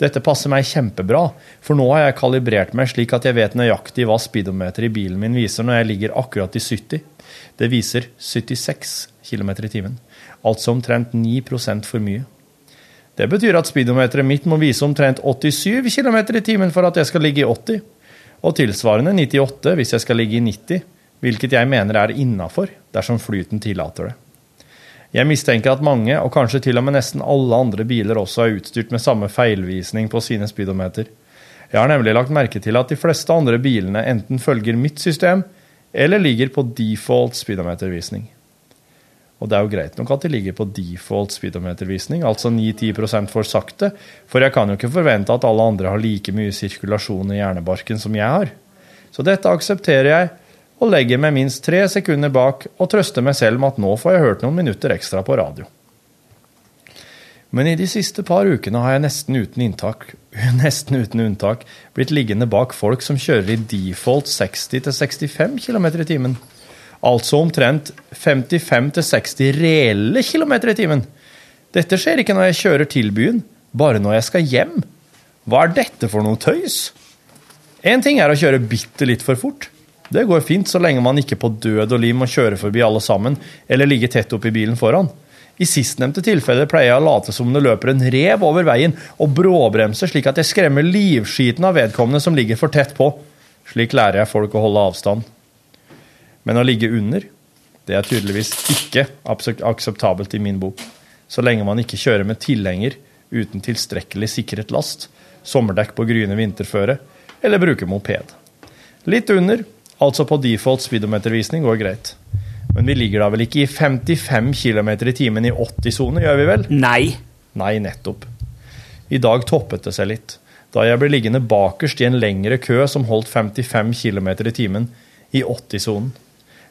Dette passer meg kjempebra, for nå har jeg kalibrert meg slik at jeg vet nøyaktig hva speedometeret i bilen min viser når jeg ligger akkurat i 70. Det viser 76 km i timen, altså omtrent 9% for mye. Det betyr at speedometeret mitt må vise omtrent 87 km i timen for at jeg skal ligge i 80 og tilsvarende 98 hvis jeg skal ligge i 90, hvilket jeg mener er innafor dersom flyten tillater det. Jeg mistenker at mange, og kanskje til og med nesten alle andre biler også er utstyrt med samme feilvisning på sine speedometer. Jeg har nemlig lagt merke til at de fleste andre bilene enten følger mitt system, eller ligger på default speedometervisning. Og det er jo greit nok at de ligger på default speedometervisning, altså 9-10 for sakte, for jeg kan jo ikke forvente at alle andre har like mye sirkulasjon i hjernebarken som jeg har. Så dette aksepterer jeg, og legger meg minst tre sekunder bak og trøster meg selv med at nå får jeg hørt noen minutter ekstra på radio. Men i de siste par ukene har jeg nesten uten, inntak, nesten uten unntak blitt liggende bak folk som kjører i default 60-65 km i timen. Altså omtrent 55-60 reelle km i timen. Dette skjer ikke når jeg kjører til byen, bare når jeg skal hjem. Hva er dette for noe tøys? Én ting er å kjøre bitte litt for fort. Det går fint så lenge man ikke på død og liv må kjøre forbi alle sammen, eller ligge tett oppi bilen foran. I sistnevnte tilfelle pleier jeg å late som det løper en rev over veien, og bråbremse slik at jeg skremmer livskiten av vedkommende som ligger for tett på. Slik lærer jeg folk å holde avstand. Men å ligge under, det er tydeligvis ikke akseptabelt i min bok. Så lenge man ikke kjører med tilhenger uten tilstrekkelig sikret last, sommerdekk på gryende vinterføre, eller bruker moped. Litt under, altså på default speedometervisning, går greit. Men vi ligger da vel ikke i 55 km i timen i 80-sone, gjør vi vel? Nei. Nei, nettopp. I dag toppet det seg litt, da jeg ble liggende bakerst i en lengre kø som holdt 55 km i timen i 80-sonen.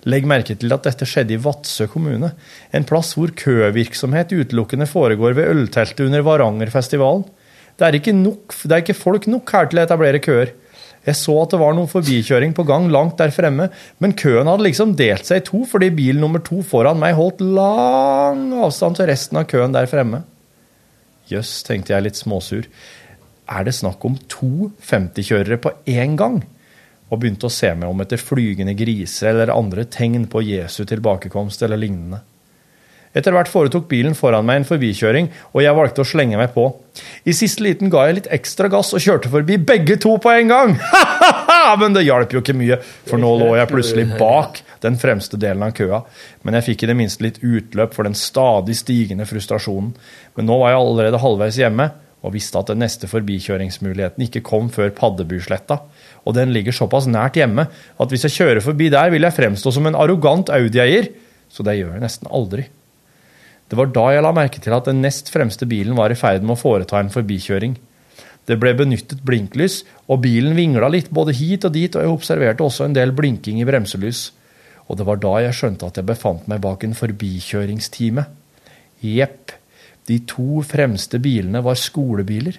Legg merke til at dette skjedde i Vadsø kommune, en plass hvor køvirksomhet utelukkende foregår ved ølteltet under Varangerfestivalen. Det er, ikke nok, det er ikke folk nok her til å etablere køer. Jeg så at det var noen forbikjøring på gang langt der fremme, men køen hadde liksom delt seg i to fordi bil nummer to foran meg holdt lang avstand til resten av køen der fremme. Jøss, tenkte jeg litt småsur. Er det snakk om to 50-kjørere på én gang? Og begynte å se meg om etter flygende griser eller andre tegn på Jesu tilbakekomst eller lignende. Etter hvert foretok bilen foran meg en forbikjøring, og jeg valgte å slenge meg på. I siste liten ga jeg litt ekstra gass og kjørte forbi begge to på en gang! Men det hjalp jo ikke mye, for nå lå jeg plutselig bak den fremste delen av køa. Men jeg fikk i det minste litt utløp for den stadig stigende frustrasjonen. Men nå var jeg allerede halvveis hjemme, og visste at den neste forbikjøringsmuligheten ikke kom før Paddebysletta. Og den ligger såpass nært hjemme at hvis jeg kjører forbi der, vil jeg fremstå som en arrogant Audi-eier. Så det gjør jeg nesten aldri. Det var da jeg la merke til at den nest fremste bilen var i ferd med å foreta en forbikjøring. Det ble benyttet blinklys, og bilen vingla litt både hit og dit, og jeg observerte også en del blinking i bremselys. Og det var da jeg skjønte at jeg befant meg bak en forbikjøringstime. Jepp, de to fremste bilene var skolebiler.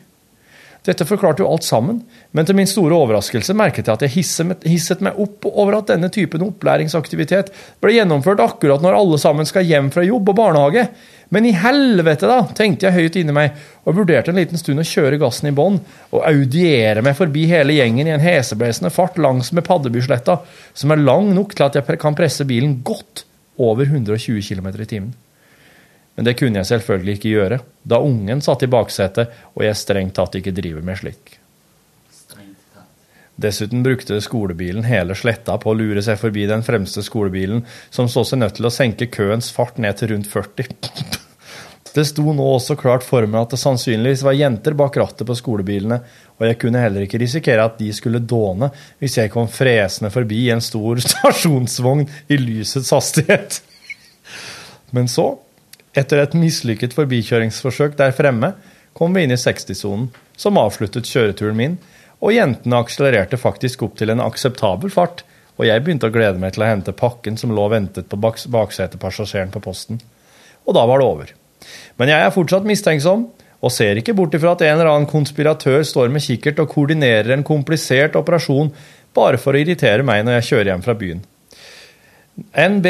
Dette forklarte jo alt sammen, men til min store overraskelse merket jeg at jeg hisset meg opp over at denne typen opplæringsaktivitet ble gjennomført akkurat når alle sammen skal hjem fra jobb og barnehage. Men i helvete, da, tenkte jeg høyt inni meg, og vurderte en liten stund å kjøre gassen i bånn og audiere meg forbi hele gjengen i en heseblesende fart langs med Paddebysletta, som er lang nok til at jeg kan presse bilen godt over 120 km i timen. Men det kunne jeg selvfølgelig ikke gjøre, da ungen satt i baksetet og jeg strengt tatt ikke driver med slik. Dessuten brukte skolebilen hele sletta på å lure seg forbi den fremste skolebilen, som så seg nødt til å senke køens fart ned til rundt 40. Det sto nå også klart for meg at det sannsynligvis var jenter bak rattet på skolebilene, og jeg kunne heller ikke risikere at de skulle dåne hvis jeg kom fresende forbi en stor stasjonsvogn i lysets hastighet. Men så etter et mislykket forbikjøringsforsøk der fremme kom vi inn i 60-sonen, som avsluttet kjøreturen min, og jentene akselererte faktisk opp til en akseptabel fart, og jeg begynte å glede meg til å hente pakken som lå og ventet på baksetepassasjeren på posten. Og da var det over. Men jeg er fortsatt mistenksom, og ser ikke bort ifra at en eller annen konspiratør står med kikkert og koordinerer en komplisert operasjon bare for å irritere meg når jeg kjører hjem fra byen. NB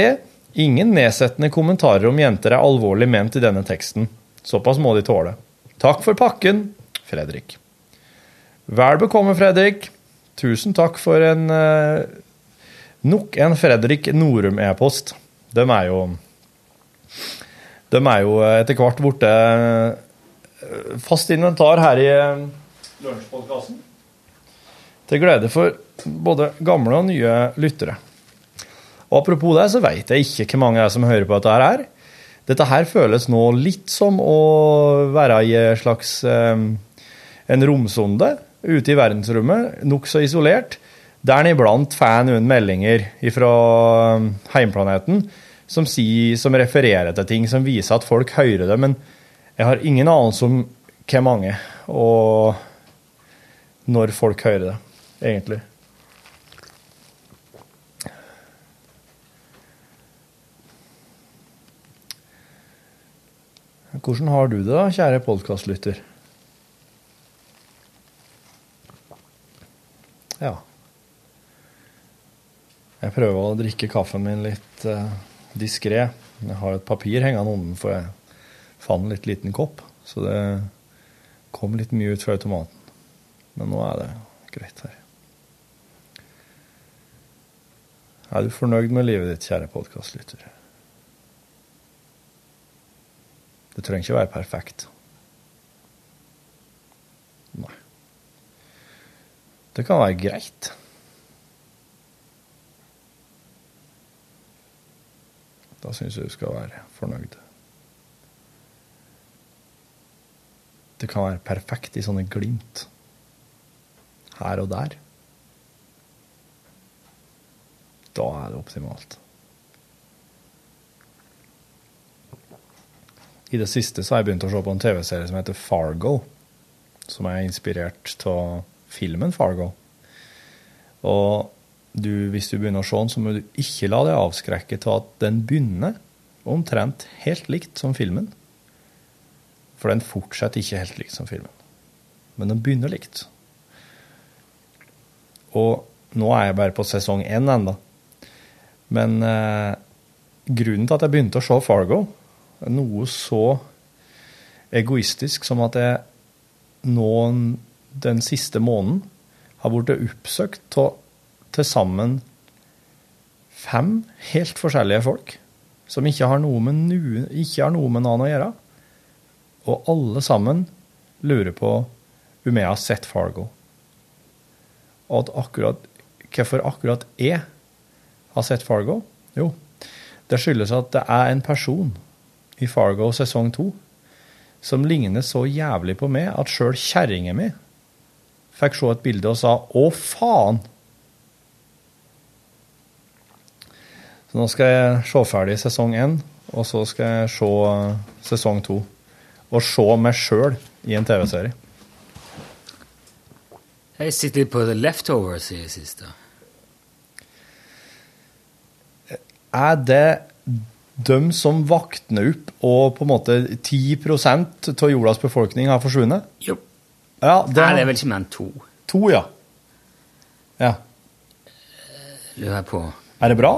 Ingen nedsettende kommentarer om jenter er alvorlig ment i denne teksten. Såpass må de tåle. Takk for pakken, Fredrik. Vel bekomme, Fredrik. Tusen takk for en eh, Nok en Fredrik Norum-e-post. De er jo De er jo etter hvert borte eh, fast inventar her i eh, Lunsjpodkasten. Til glede for både gamle og nye lyttere. Og apropos det, så veit jeg ikke hvor mange det er som hører på dette her. Dette her føles nå litt som å være i en slags en romsonde ute i verdensrommet, nokså isolert, der en iblant får noen meldinger fra heimplaneten som, sier, som refererer til ting som viser at folk hører det, men jeg har ingen anelse om hvor mange, og når folk hører det, egentlig. Hvordan har du det, da, kjære podkastlytter? Ja. Jeg prøver å drikke kaffen min litt uh, diskré. Jeg har et papir hengende for jeg fant en litt liten kopp. Så det kom litt mye ut fra automaten. Men nå er det greit her. Er du fornøyd med livet ditt, kjære podkastlytter? Det trenger ikke være perfekt. Nei. Det kan være greit. Da syns jeg du skal være fornøyd. Det kan være perfekt i sånne glimt. Her og der. Da er det optimalt. I det siste så har jeg begynt å se på en TV-serie som heter Fargo. Som er inspirert av filmen Fargo. Og du, hvis du begynner å se den, så må du ikke la deg avskrekke til at den begynner omtrent helt likt som filmen. For den fortsetter ikke helt likt som filmen. Men den begynner likt. Og nå er jeg bare på sesong én ennå. Men eh, grunnen til at jeg begynte å se Fargo, noe så egoistisk som at jeg nå den siste måneden har blitt oppsøkt av til sammen fem helt forskjellige folk som ikke har noe med, noen, ikke har noe med noen å gjøre. Og alle sammen lurer på om jeg har sett Fargo. Og at akkurat, hvorfor akkurat jeg har sett Fargo? Jo, det skyldes at det er en person i Fargo sesong to som ligner så jævlig på meg at sjøl kjerringa mi fikk se et bilde og sa 'å, faen'. Så nå skal jeg se ferdig sesong én, og så skal jeg se eh, sesong to. Og se meg sjøl i en TV-serie. Jeg sitter litt på The Leftovers i det siste. Er det de som våkner opp, og på en måte 10 av jordas befolkning har forsvunnet? Jo. Ja, det, Nei, det er vel ikke mer enn to, To, ja. Ja. lurer på. Er det bra?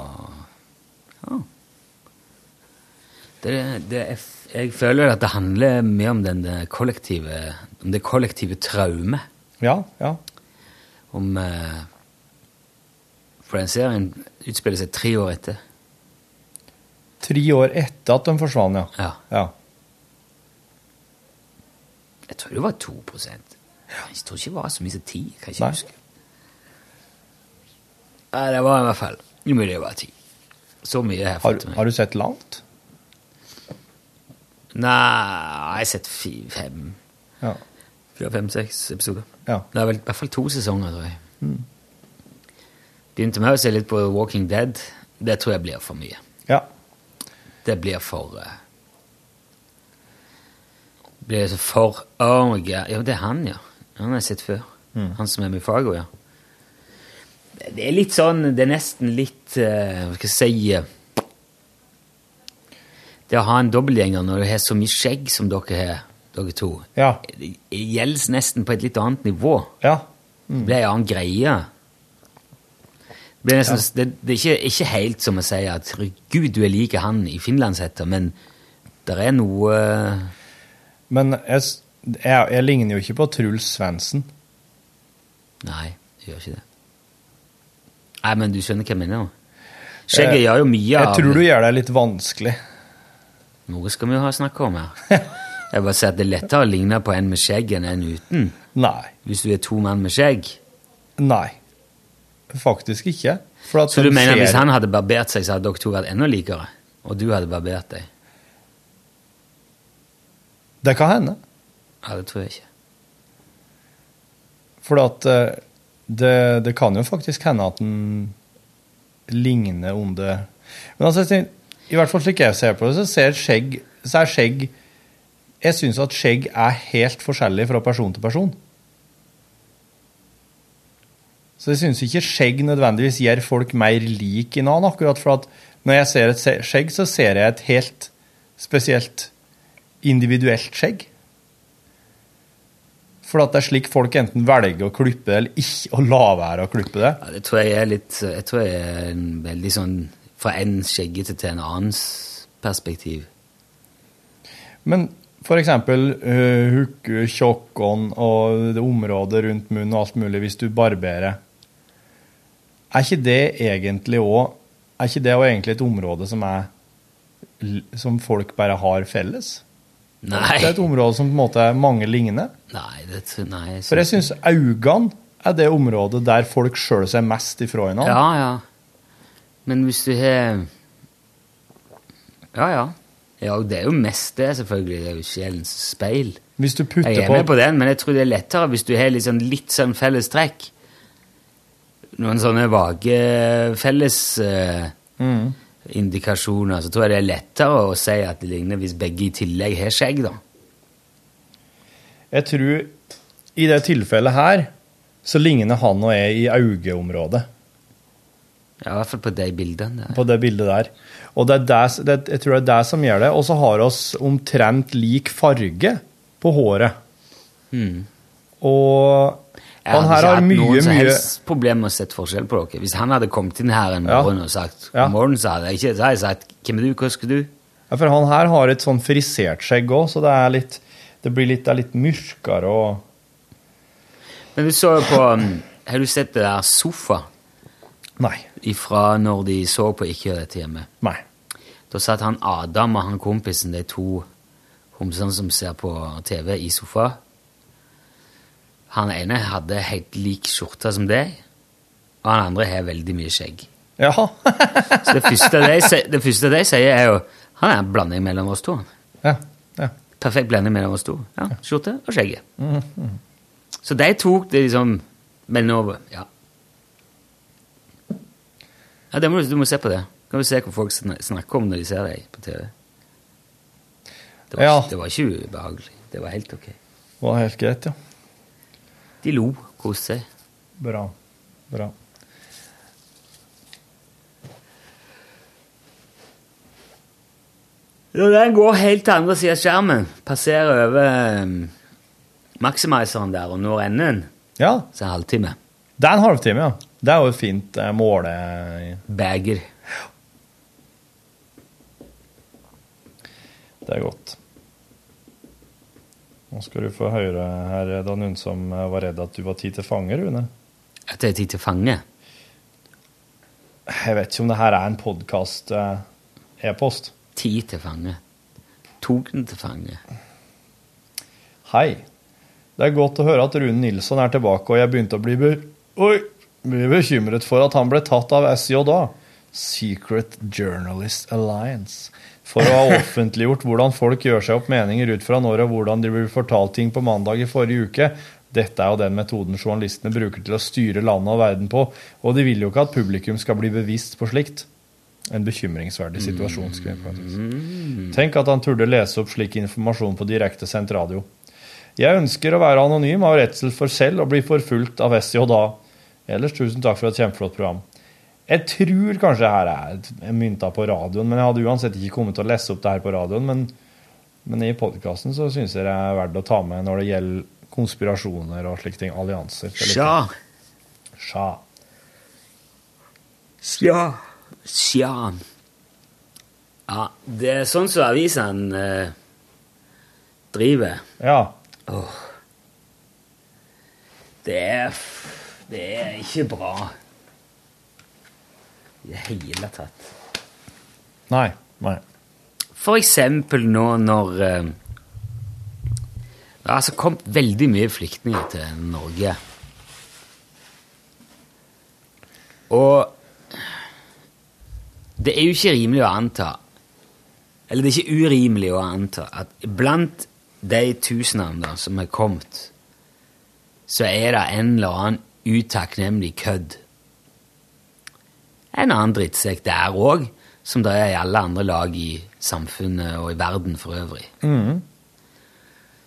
Det, det, er, jeg føler at det handler mye om den kollektive, om det kollektive traumet. Ja, ja. Om eh, For den serien utspiller seg tre år etter. Tre år etter at de forsvant, ja. Ja. ja. Jeg tror det var 2% Jeg tror ikke det var så mye som 10. Jeg kan ikke Nei. huske. Nei, det var i hvert fall Umulig det var 10. Så mye har jeg Har, fått med. har du sett langt? Nei, jeg har sett fem Ja. Fire, fem, seks episoder. Ja. Det er vel i hvert fall to sesonger, tror jeg. Mm. Begynte med å se litt på Walking Dead. Det tror jeg blir for mye. Ja. Det blir for uh, Blir så for Oh. Ja, det er han, ja. Han har jeg sett før. Mm. Han som er med i Fargo, ja. Det det er litt sånn Det er nesten litt uh, Hva skal jeg si eh, Det å ha en dobbeltgjenger når du har så mye skjegg som dere har, dere to, Ja. det gjelder nesten på et litt annet nivå. ja. Det blir en annen greie. Det, blir nesten, det, det er ikke, ikke helt som å si at Gud, du er lik han i finlandshetta, men det er noe Men jeg, jeg, jeg ligner jo ikke på Truls Svendsen. Nei, jeg gjør ikke det. Nei, men du skjønner hva jeg mener? Skjegget gjør jo mye Jeg av tror du gjør det litt vanskelig. Noe skal vi jo ha snakka om her. Jeg bare sier at Det er lettere å ligne på en med skjegg enn en uten. Nei. Hvis du er to mann med skjegg. Nei. Faktisk ikke. Så du mener ser- hvis han hadde barbert seg, så hadde dere to vært enda likere? Og du hadde barbert deg? Det kan hende. Ja, det tror jeg ikke. For at eh, det, det kan jo faktisk hende at den ligner om det Men altså, i hvert fall slik jeg ser på det, så ser skjegg så er skjegg Jeg syns at skjegg er helt forskjellig fra person til person. Så jeg syns ikke skjegg nødvendigvis gjør folk mer lik en annen, akkurat for at når jeg ser et skjegg, så ser jeg et helt spesielt individuelt skjegg. For at det er slik folk enten velger å klippe det, eller ikke å la være å klippe det. Ja, det tror jeg er litt Jeg tror jeg er en veldig sånn fra en skjeggete til en annens perspektiv. Men for eksempel uh, hukke, tjokkånd og det området rundt munnen og alt mulig hvis du barberer. Er ikke det egentlig òg Er ikke det egentlig et område som er som folk bare har felles? Nei. Det er et område som på en måte er mange ligner. Nei, det nei, jeg For jeg syns øynene er det området der folk sjøl ser mest ifra hverandre. Ja, ja. Men hvis du har Ja, ja. Ja, det er jo mest det, selvfølgelig. Det er jo sjelens speil. Hvis du putter Jeg er på med på den, men jeg tror det er lettere hvis du har litt sånn, litt sånn felles trekk. Noen sånne vage felles eh, Mm. så tror jeg det er lettere å si at det ligner hvis begge i tillegg har skjegg, da. Jeg tror i det tilfellet her så ligner han og jeg i øyeområdet. Ja, I hvert fall på de bildene. der. På det bildet der. Og det er det, det, jeg tror det er det som gjør det. Og så har oss omtrent lik farge på håret. Mm. Og Jeg han hadde her ikke har hatt mye, noen som mye helst problem med å sette forskjell på dere. Hvis han hadde kommet inn her en Ja. morgen og sagt Ja. morgen, så hadde jeg ikke hadde jeg sagt hvem er du, hva skal du? ja, For han her har et sånn frisert skjegg òg, så det er litt Det blir litt, det er litt mørkere og Men du så jo på um, Har du sett det der Sofa? Nei. Ifra når de så på Ikke gjør dette hjemme? Nei. Da satt han Adam og han kompisen, de to homsene som ser på TV, i sofa. Han ene hadde helt lik skjorte som deg, og han andre har veldig mye skjegg. Jaha. Så det første de, det første de sier, er jo Han er en blanding mellom oss to. Ja, ja. Perfekt blanding mellom oss to. Ja, Skjorte og skjegget. Mhm. Så de tok det liksom Men nå Ja. ja det må, du- du må se på det. Kan du se hva folk snakker om når de ser deg på TV. Det var, Ja. det var ikke ubehagelig. Det var helt ok. Det Var helt greit, ja. De lo, koste seg. Bra. Bra. Ja, den går helt til andre siden av skjermen. Passerer over maximizeren der og når enden. Ja. Så en halvtime. Det er en halvtime, ja. Det er jo et fint eh, måle... Bager. Det er godt. Nå skal du få høre her, var noen som eh, var redd at du var tid til fange, Rune. At det er tid til fange? Jeg vet ikke om det her er en podkast e-post. Tid til fange. Tok den til fange. Hei. Det er godt å høre at Rune Nilsson er tilbake, og jeg begynte å bli, be Oi, bli bekymret for at han ble tatt av SJA, Secret Journalist Alliance, for å ha offentliggjort hvordan folk gjør seg opp meninger ut fra når og hvordan de blir fortalt ting på mandag i forrige uke. Dette er jo den metoden journalistene bruker til å styre landet og verden på, og de vil jo ikke at publikum skal bli bevisst på slikt. En bekymringsverdig situasjon. Tenk at han turde lese opp slik informasjon på direktesendt radio. Jeg ønsker å være anonym av redsel for selv å bli forfulgt av SJA. Ellers tusen takk for et kjempeflott program. Jeg tror kanskje her er mynta på radioen, men jeg hadde uansett ikke kommet til å lese opp det her på radioen. Men, men i podkasten så syns jeg det er verdt å ta med når det gjelder konspirasjoner og slike ting. Allianser. Det er Sja. Sja. Sja. Sja. Ja, det er sånn som avisene eh, driver. Ja. Åh. Det er Det er ikke bra i det hele tatt. Nei. Nei. For eksempel nå når eh, Det har altså kommet veldig mye flyktninger til Norge. Og det er jo ikke rimelig å anta Eller det er ikke urimelig å anta at blant de tusenene som er kommet, så er det en eller annen utakknemlig kødd. En annen drittsekk der òg, som det er i alle andre lag i samfunnet og i verden for øvrig. Mm.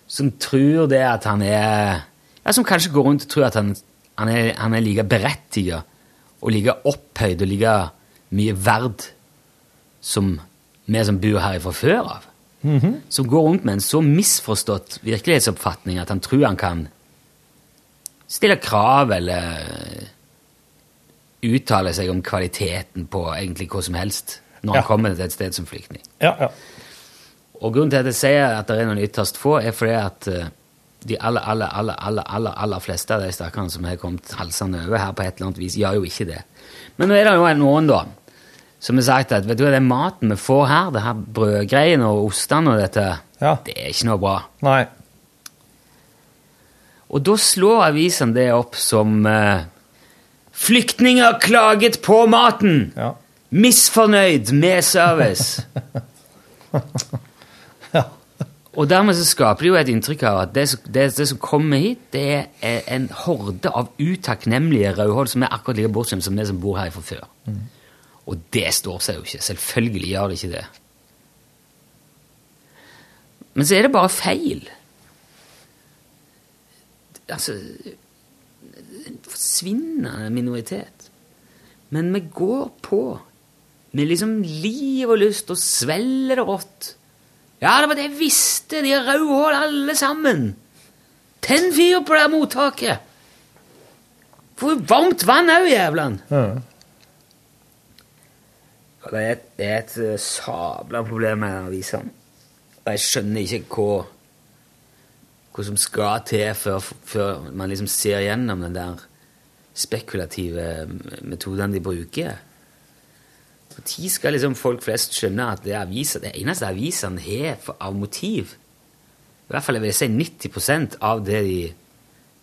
Som tror det at han er Ja, som kanskje går rundt og tror at han, han, er, han er like berettiget og like opphøyd og like mye verd som vi som bor her fra før av. Mhm. Som går rundt med en så misforstått virkelighetsoppfatning at han tror han kan stille krav eller uttale seg om kvaliteten på egentlig hva som helst når han Ja. kommer til et sted som flyktning. Ja, ja. Og grunnen til at jeg sier at det er noen ytterst få, er fordi at eh, de aller, aller, aller, aller, aller, aller fleste av de stakkarene som har kommet halsende over her på et eller annet vis, gjør jo ikke det. Men nå er det jo noen, da, som har sagt at vet du hva, den maten vi får her, det her brødgreiene og ostene og dette, det er ikke noe bra. Nei. Og da slår avisene det opp som eh, Flyktninger klaget på maten! Misfornøyd med service! Og dermed så skaper det jo et inntrykk av at det, det, det som kommer hit, det er en horde av utakknemlige rødhål som er akkurat like bortskjemt som det som bor her fra før. Og det står seg jo ikke. Selvfølgelig gjør det ikke det. Men så er det bare feil. Altså forsvinnende minoritet. Men vi går på med liksom liv og lyst og svelger det rått. Ja, det var det jeg visste! De er rødhål alle sammen! Tenn fyr på det mottaket! Få varmt vann òg, jævlan! Ja. Det er et, det er et eh, sabla problem med denne avisen. Og jeg skjønner ikke hva, hva som skal til før, før man liksom ser gjennom den der spekulative metodene de bruker. Når skal liksom folk flest skjønne at det, er aviser, det eneste avisene har av motiv, i hvert fall jeg vil si 90% av det de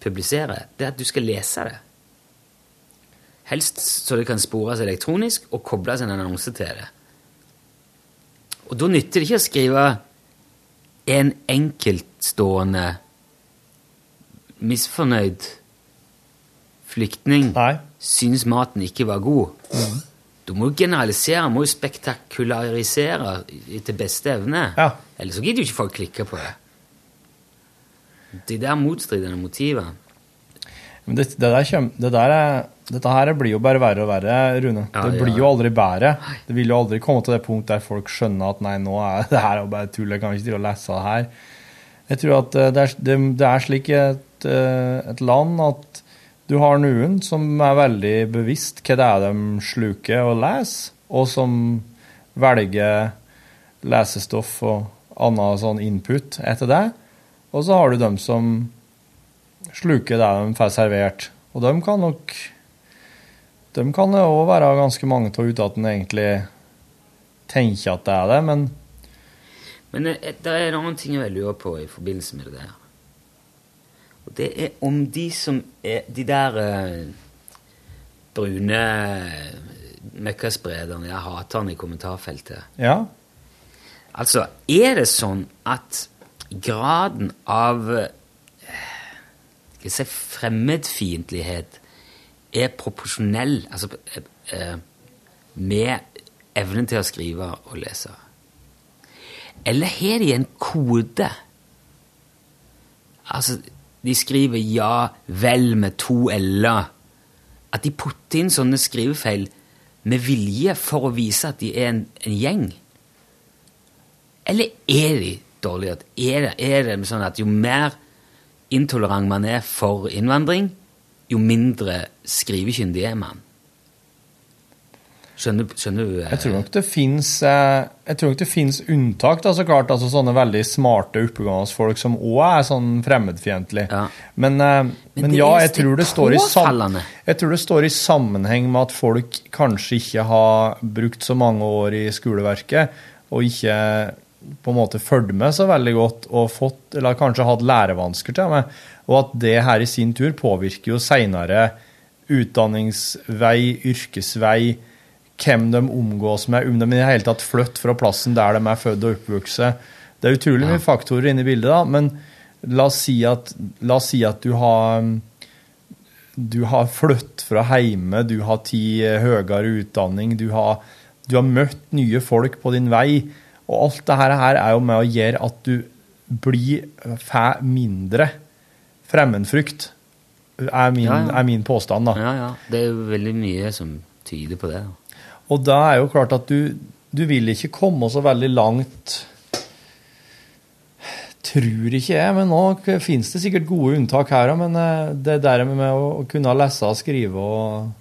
publiserer, det er at du skal lese det. Helst så det kan spores elektronisk og kobles en annonse til det. Og da nytter det ikke å skrive en enkeltstående misfornøyd flyktning syns maten ikke var god. Du må jo generalisere, må jo spektakularisere til beste evne. Ellers så gidder jo ikke folk klikke på det. De der motstridende motivene. Men det, det der kommer, det der er, dette her blir jo bare verre og verre, Rune. Ja, det ja. blir jo aldri bedre. Det vil jo aldri komme til det punkt der folk skjønner at nei, nå er det her jo bare tull, jeg kan ikke drive og lese det her. Jeg tror at eh, det er, det, det er slik et, eh, et land at du har noen som er veldig bevisst hva det er de sluker og leser, og som velger lesestoff og annen sånn input etter det. Og så har du dem som sluker det de får servert. Og de kan nok De kan det òg være ganske mange av uten at en egentlig tenker at det er det, men Men eh, det er en annen ting jeg lurer på i forbindelse med det der. Og det er om de som er De der eh, brune møkkasprederne, jeg hater han i kommentarfeltet. ja. Altså, er det sånn at graden av eh, skal jeg si, fremmedfiendtlighet er proporsjonell altså, eh, eh, med evnen til å skrive og lese? Eller har de en kode? Altså, de skriver 'ja vel' med to l-er. At de putter inn sånne skrivefeil med vilje for å vise at de er en, en gjeng. Eller er de dårlige? Er det, er det sånn at jo mer intolerant man er for innvandring, jo mindre skrivekyndig er man? Skjønner, skjønner du? eh, Jeg tror nok det fins Jeg tror nok det finnes unntak. Da, så klart, altså Sånne veldig smarte, oppegående folk som òg er sånn fremmedfiendtlige. Men, eh, men, det ja, jeg tror det, står i sam jeg tror det står i sammenheng med at folk kanskje ikke har brukt så mange år i skoleverket, og ikke på en måte fulgt med så veldig godt, og fått, eller kanskje hatt lærevansker til og med, og at det her i sin tur påvirker jo seinere utdanningsvei, yrkesvei, hvem de omgås med, om de i det hele tatt flytter fra plassen der de er født og oppvokst. Det er utrolig mye faktorer inne i bildet, da, men la oss si at, oss si at du har du har flyttet fra hjemme, du har tatt høyere utdanning, du har, du har møtt nye folk på din vei, og alt det her er jo med å gjøre at du blir får mindre fremmedfrykt, er min, Ja, ja. er min påstand. da. Ja, ja. Det er jo veldig mye som tyder på det. Og da er jo klart at du, du vil ikke komme så veldig langt Tror ikke jeg, men nå finnes det sikkert gode unntak her òg. Men eh, det der med å kunne lese og skrive og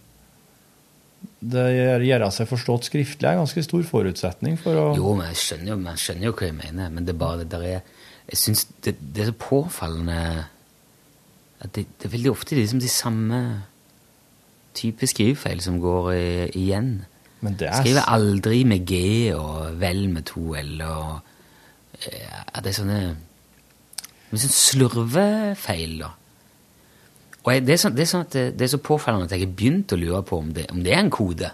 det gjør- gjøre seg forstått skriftlig er en ganske stor forutsetning for å Jo, men jeg skjønner jo, man skjønner jo hva jeg mener, men det er bare det der er Jeg syns det, det er så påfallende at det, det er veldig ofte liksom de samme type skrivefeil som går i, igjen. Men det er Skriver aldri med G og vel med to L og ja, det er sånne men sånn slurvefeil, da. Og jeg, det, er sånn, det er sånn det, det er så påfallende at jeg har begynt å lure på om det, om det er en kode.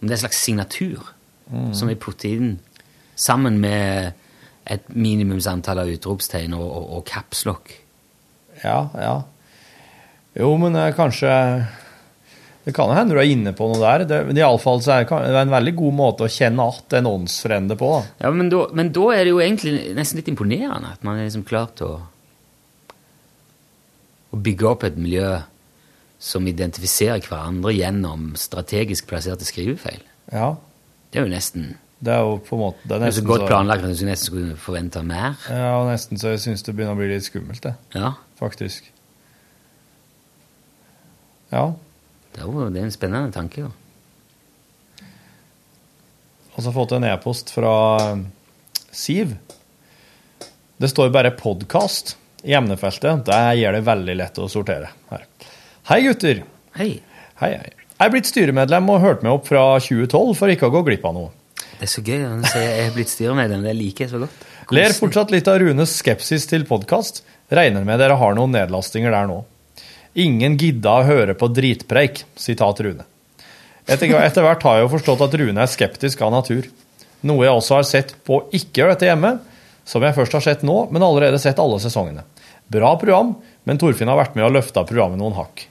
Om det er en slags signatur Mm. som vi putter inn sammen med et minimumsantall av utropstegn og, og, og capslock. Ja, ja. Jo, men eh, kanskje Det kan hende du er inne på noe der. Det, men i alle fall så er det en veldig god måte å kjenne igjen en åndsfrende på. da. Ja, men da, men da er det jo egentlig nesten litt imponerende at man er liksom klart å, å bygge opp et miljø som identifiserer hverandre gjennom strategisk plasserte skrivefeil. Ja. Det er jo nesten Det er jo på en måte Det er det er så godt planlagt at du nesten skulle forvente mer. Ja, og nesten så jeg syns det begynner å bli litt skummelt, det. Ja. Faktisk. Ja. Det er jo det er en spennende tanke. jo. Og så har jeg fått en e-post fra eh, Siv. Det står bare 'podkast' i emnefeltet. Det gjør det veldig lett å sortere her. Hei, gutter. Hei. Hei, hei. Jeg er blitt styremedlem og hørt meg opp fra 2012 for ikke å gå glipp av noe. Det er så gøy å si jeg er blitt styremedlem. Det liker jeg så godt. Ler fortsatt litt av Runes skepsis til podkast. Regner med dere har noen nedlastinger der nå. Ingen gidda å høre på dritpreik, sitat Rune. Etter, hvert har jeg jo forstått at Rune er skeptisk av natur. Noe jeg også har sett på ikke gjør dette hjemme, som jeg først har sett nå, men allerede sett alle sesongene. Bra program, men Torfinn har vært med og løfta programmet noen hakk.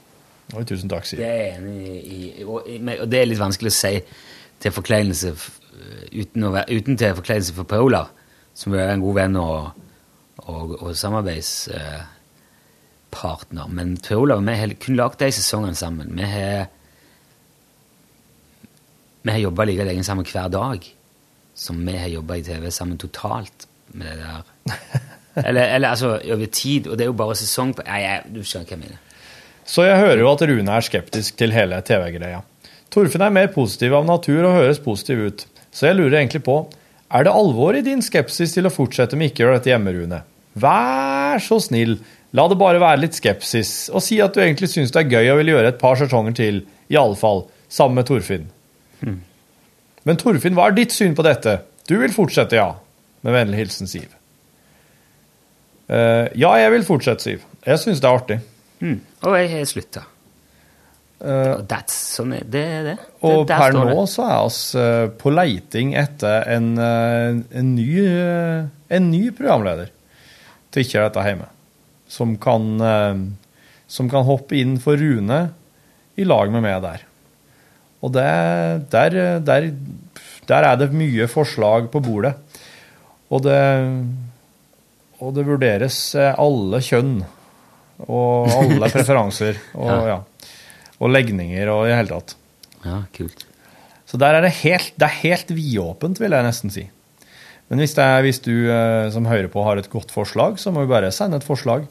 Oi, tusen takk, sier er jeg. Og, det er litt vanskelig å si til forkleinelse uten, uten til forkleinelse for Paula, som er en god venn og, og, og samarbeidspartner. Men Per Olav vi har kun lagd de sesongene sammen. Vi har, vi har jobba like lenge sammen hver dag som vi har jobba i TV sammen totalt med det der. Eller, eller altså over tid, og det er jo bare sesong på Nei, jeg, du skjønner hva jeg mener. Så jeg hører jo at Rune er skeptisk til hele TV-greia. Torfinn er mer positiv av natur og høres positiv ut, så jeg lurer egentlig på er det alvor i din skepsis til å fortsette med ikke å gjøre dette hjemme, Rune? Vær så snill, la det bare være litt skepsis, og si at du egentlig syns det er gøy og vil gjøre et par sesonger til, i alle fall, sammen med Torfinn. Men Torfinn, hva er ditt syn på dette? Du vil fortsette, ja. Med vennlig hilsen Siv. Uh, ja, jeg vil fortsette, Siv. Jeg syns det er artig. Hmm. Og jeg har slutta. Uh, That's, sånn det. er det. Og Der per nå så er vi uh, på leiting etter en, eh, en, ny, eh, en ny programleder til Ikke dette hjemme. Som kan, eh, som kan hoppe inn for Rune i lag med meg der. Og det, der, der, der er det mye forslag på bordet. Og det, og det vurderes eh, alle kjønn og alle preferanser og, Ja. ja. og legninger og i det hele tatt. Ja, kult. Så der er det helt, det er helt vidåpent, vil jeg nesten si. Men hvis, er, hvis du eh, som hører på har et godt forslag, så må vi bare sende et forslag.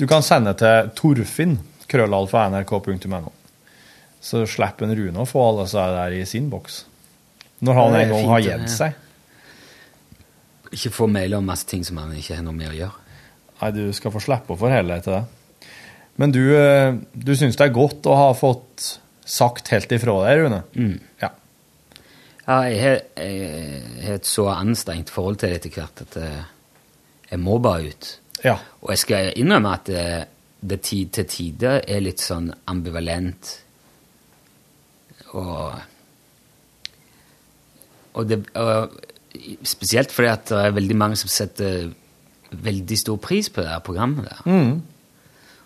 Du kan sende til torfinn, krøllalfa.nrk.no. Så slipper Rune å få alle seg der i sin boks. Når han en gang har gitt seg. Ikke få mail om masse ting som han ikke har noe med å gjøre. Nei, du skal få slippe å forholde deg til det. Men du, eh, du syns det er godt å ha fått sagt helt ifra deg, Rune? Mm. Ja. Ja, jeg har, et så anstrengt forhold til det etter hvert at eh, jeg må bare ut. Ja. Og jeg skal innrømme at det, det tid, til tider er litt sånn ambivalent. Og, og, det, og spesielt fordi at det er veldig mange som setter veldig stor pris på det her programmet der. Mm.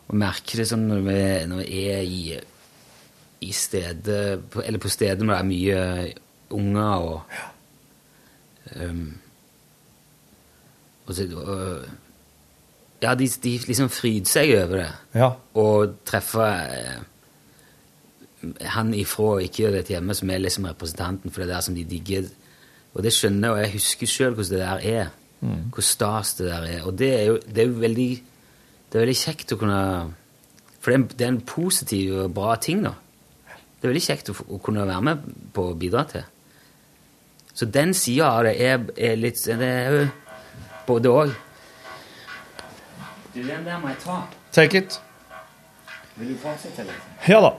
Og merker det sånn når vi, når vi er i, i stedet på- Eller på steder hvor det er mye unger og um, og, så, og Ja, de, de liksom fryder seg over det. Ja. Og treffer eh, han ifra ikke gjør det til hjemme, som er liksom representanten for det der som de digger. Og det skjønner jeg, og jeg husker sjøl hvordan det der er. Mm. Hvor stas det der er. Og det er jo, det er jo veldig det er veldig kjekt å kunne For det er, en, det er en positiv og bra ting, da. Det er veldig kjekt å, å kunne være med på å bidra til. Så den sida av det er, er litt Det er jo både òg. Du, den der må jeg ta. Take it. Vil du fortsette litt? Ja da.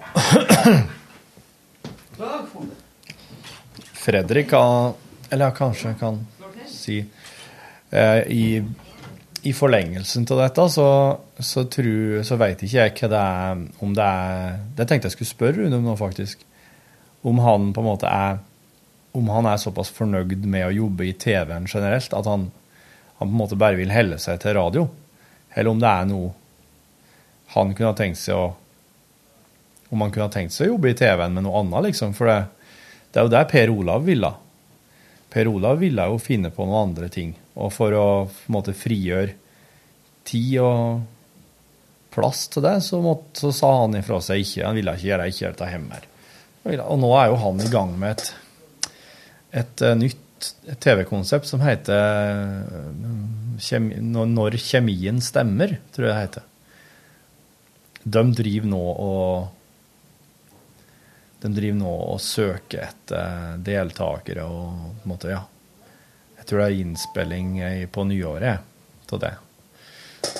Fredrik kan Eller jeg kanskje kan si eh, i, I forlengelsen av dette så, så, tror- så veit ikke jeg hva det er Om det er Det tenkte jeg skulle spørre Rune om nå, faktisk. Om han på en måte er Om han er såpass fornøyd med å jobbe i TV-en generelt at han, han på en måte bare vil helle seg til radio. Eller om det er noe han kunne ha tenkt seg å Om han kunne ha tenkt seg å jobbe i TV-en med noe annet, liksom. For det, det er jo det Per Olav ville. Per Olav ville jo finne på noen andre ting. Og for å på en måte frigjøre tid og plass til det, så, måtte, så sa han ifra seg ikke. Han ville ikke gjøre ikke dette hjemme. Og nå er jo han i gang med et, et eh, nytt TV-konsept som heter eh, kjemi, Når kjemien stemmer, tror jeg det heter. De driver nå og de driver nå og søker etter deltakere og på en måte, ja. Jeg tror det er innspilling på nyåret av det.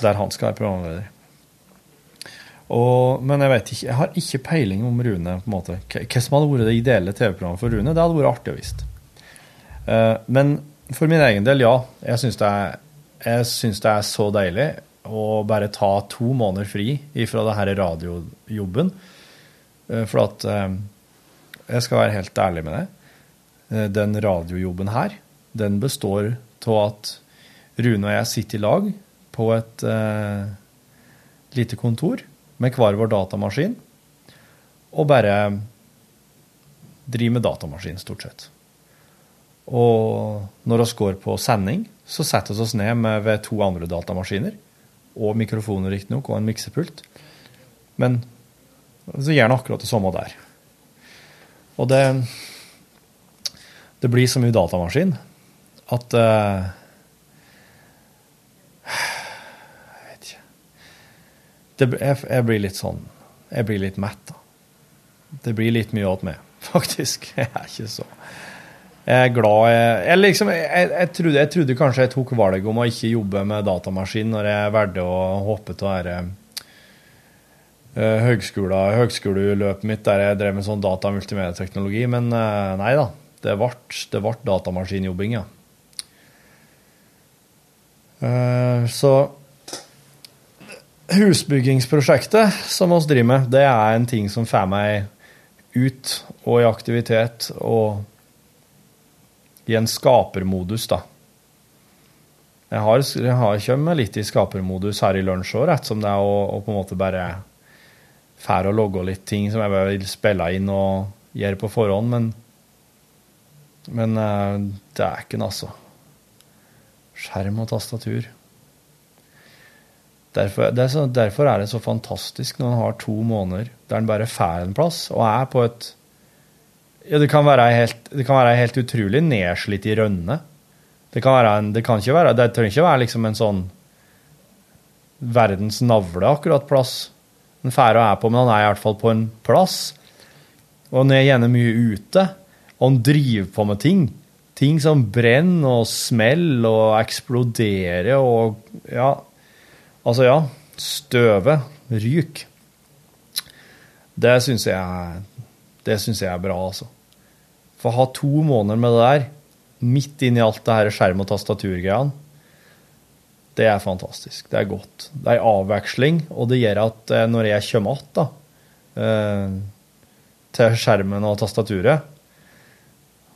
Der han skal være programleder. Og, men jeg vet ikke, jeg har ikke peiling om Rune. på en måte. Hva som hadde vært det ideelle TV-programmet for Rune, det hadde vært artig å visst. Eh, men for min egen del, ja. Jeg syns det, det er så deilig å bare ta to måneder fri fra det her radiojobben. Eh, For at eh, Jeg skal være helt ærlig med deg. Den radiojobben her, den består av at Rune og jeg sitter i lag på et eh, lite kontor med hver vår datamaskin, og bare driver med datamaskin, stort sett. Og når vi går på sending, så setter vi oss ned med, ved to andre datamaskiner, og mikrofoner riktignok, og en miksepult. Men så gjør han akkurat det samme der. Og det Det blir så mye datamaskin at uh, Jeg vet ikke. Det, jeg, jeg blir litt sånn Jeg blir litt mett, da. Det blir litt mye åt meg, faktisk. Jeg er ikke så Jeg er glad jeg, jeg liksom jeg, jeg, trodde, jeg trodde kanskje jeg tok valget om å ikke jobbe med datamaskin når jeg valgte å hoppe til dette uh, høgskoleløpet mitt der jeg drev med sånn data- og multimedieteknologi, men uh, nei da. Det ble, datamaskinjobbing, ja. Uh, så husbyggingsprosjektet som vi driver med, det er en ting som får meg ut og i aktivitet og i en skapermodus, da. Jeg har, har kommet litt i skapermodus her i lunsj òg, rett som det er å, på en måte bare fære og logge litt ting som jeg vil spille inn og gjøre på forhånd, men, men ikke noe, altså. Skjerm og tastatur. Derfor, er så, derfor er det så fantastisk når en har to måneder der en bare får en plass og er på et ja, det kan være helt, det kan være helt utrolig nedslitt i rønne. Det kan være en, det kan ikke være, det trenger ikke være liksom en sånn verdens navle akkurat plass en fære er på, men han er i hvert fall på en plass. Og han er gjerne mye ute. Og han driver på med ting. Ting som brenner og smeller og eksploderer og ja, Altså, ja. Støve. Ryk. Det syns jeg, det synes jeg er bra, altså. For å ha to måneder med det der, midt inni alt det her skjerm- og tastaturgreiene, det er fantastisk. Det er godt. Det er avveksling, og det gjør at eh, når jeg kommer da, eh, til skjermen og tastaturet,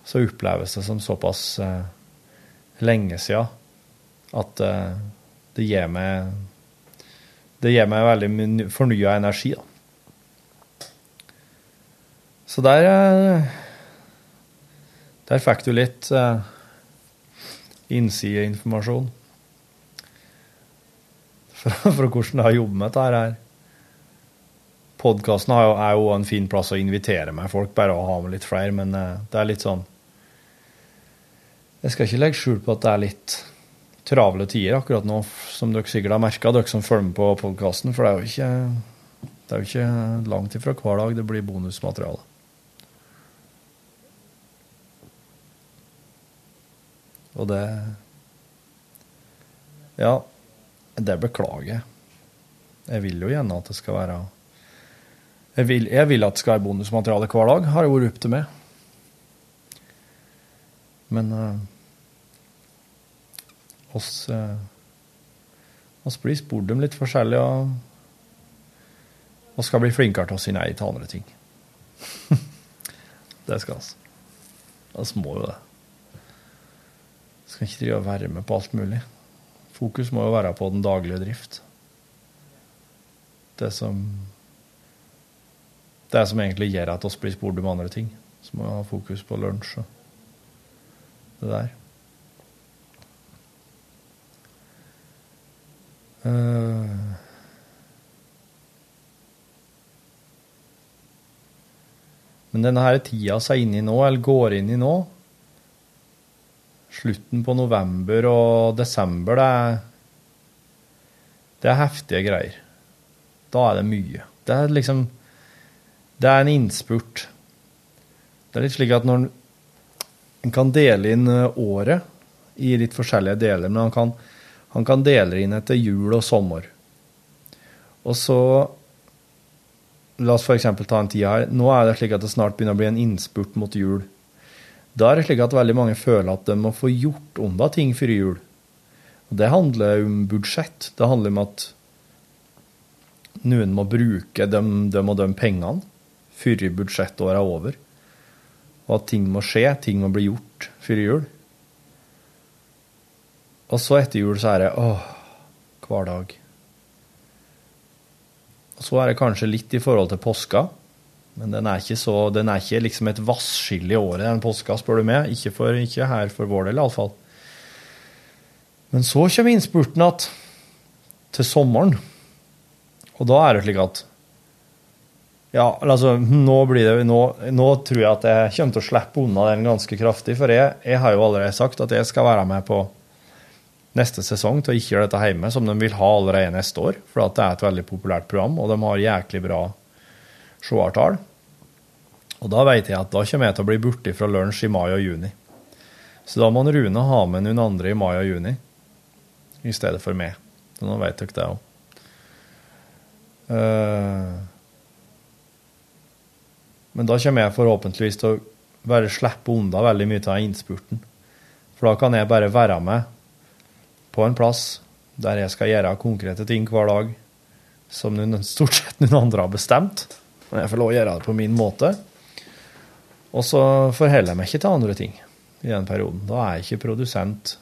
så oppleves det som såpass eh, lenge siden at det gir meg det gir meg veldig fornya energi. Da. Så der eh, Der fikk du litt uh, innsideinformasjon fra, fra hvordan jeg har jobbet med dette her. Podkasten er jo en fin plass å invitere med folk, bare å ha med litt flere, men uh, det er litt sånn Jeg skal ikke legge skjul på at det er litt travle tider akkurat nå, som dere sikkert har merka, dere som følger med på podkasten, for det er jo ikke, det er jo ikke langt ifra hver dag det blir bonusmateriale. Og det Ja, det beklager jeg. Jeg vil jo gjerne at det skal være Jeg vil, jeg vil at det skal være bonusmateriale hver dag, har jeg vært opp til meg. Men uh, oss, uh, oss blir spurt om litt forskjellig, og vi skal bli flinkere til å si nei til andre ting. det skal vi. Vi må jo det. Skal ikke drive og være med på alt mulig. Fokus må jo være på den daglige drift. Det som Det som egentlig gjør at oss blir spurt om andre ting. Så må vi ha fokus på lunsj og det der. Uh, Men denne her tida vi er inne i nå, eller går inn i nå, slutten på november og desember, det er, det er heftige greier. Da er det mye. Det er liksom Det er en innspurt. Det er litt slik at når en kan dele inn året i litt forskjellige deler, men han kan, han kan dele inn etter jul og sommer. Og så La oss eksempel ta en tid her. Nå er det slik at det snart begynner å bli en innspurt mot jul. Da er det slik at veldig mange føler at de må få gjort unna ting før jul. Og det handler om budsjett. Det handler om at noen må bruke de, de og de pengene før budsjettåret er over. Og at ting må skje, ting må bli gjort før jul. Og så etter jul så er det åh, hverdag. Og så er det kanskje litt i forhold til påska, men den er ikke, så, den er ikke liksom et vasskille i året, den påska, spør du meg. Ikke, ikke her for vår del, iallfall. Men så kommer innspurten at til sommeren. Og da er det slik at Ja, altså, nå, blir det, nå, nå tror jeg at jeg kommer til å slippe unna den ganske kraftig, for jeg, jeg har jo allerede sagt at jeg skal være med på neste sesong til å ikke gjøre dette hjemme, som de vil ha allerede neste år. For det er et veldig populært program, og de har jæklig bra seertall. Og da vet jeg at da kommer jeg til å bli borte fra lunsj i mai og juni. Så da må Rune ha med noen andre i mai og juni i stedet for meg. Så nå vet dere det òg. Men da kommer jeg forhåpentligvis til å bare slippe unna veldig mye av innspurten. For da kan jeg bare være med på en plass der jeg skal gjøre konkrete ting hver dag som noen, stort sett noen andre har bestemt. Men jeg får lov å gjøre det på min måte. Og så forholder jeg meg ikke til andre ting i den perioden. Da er jeg ikke produsent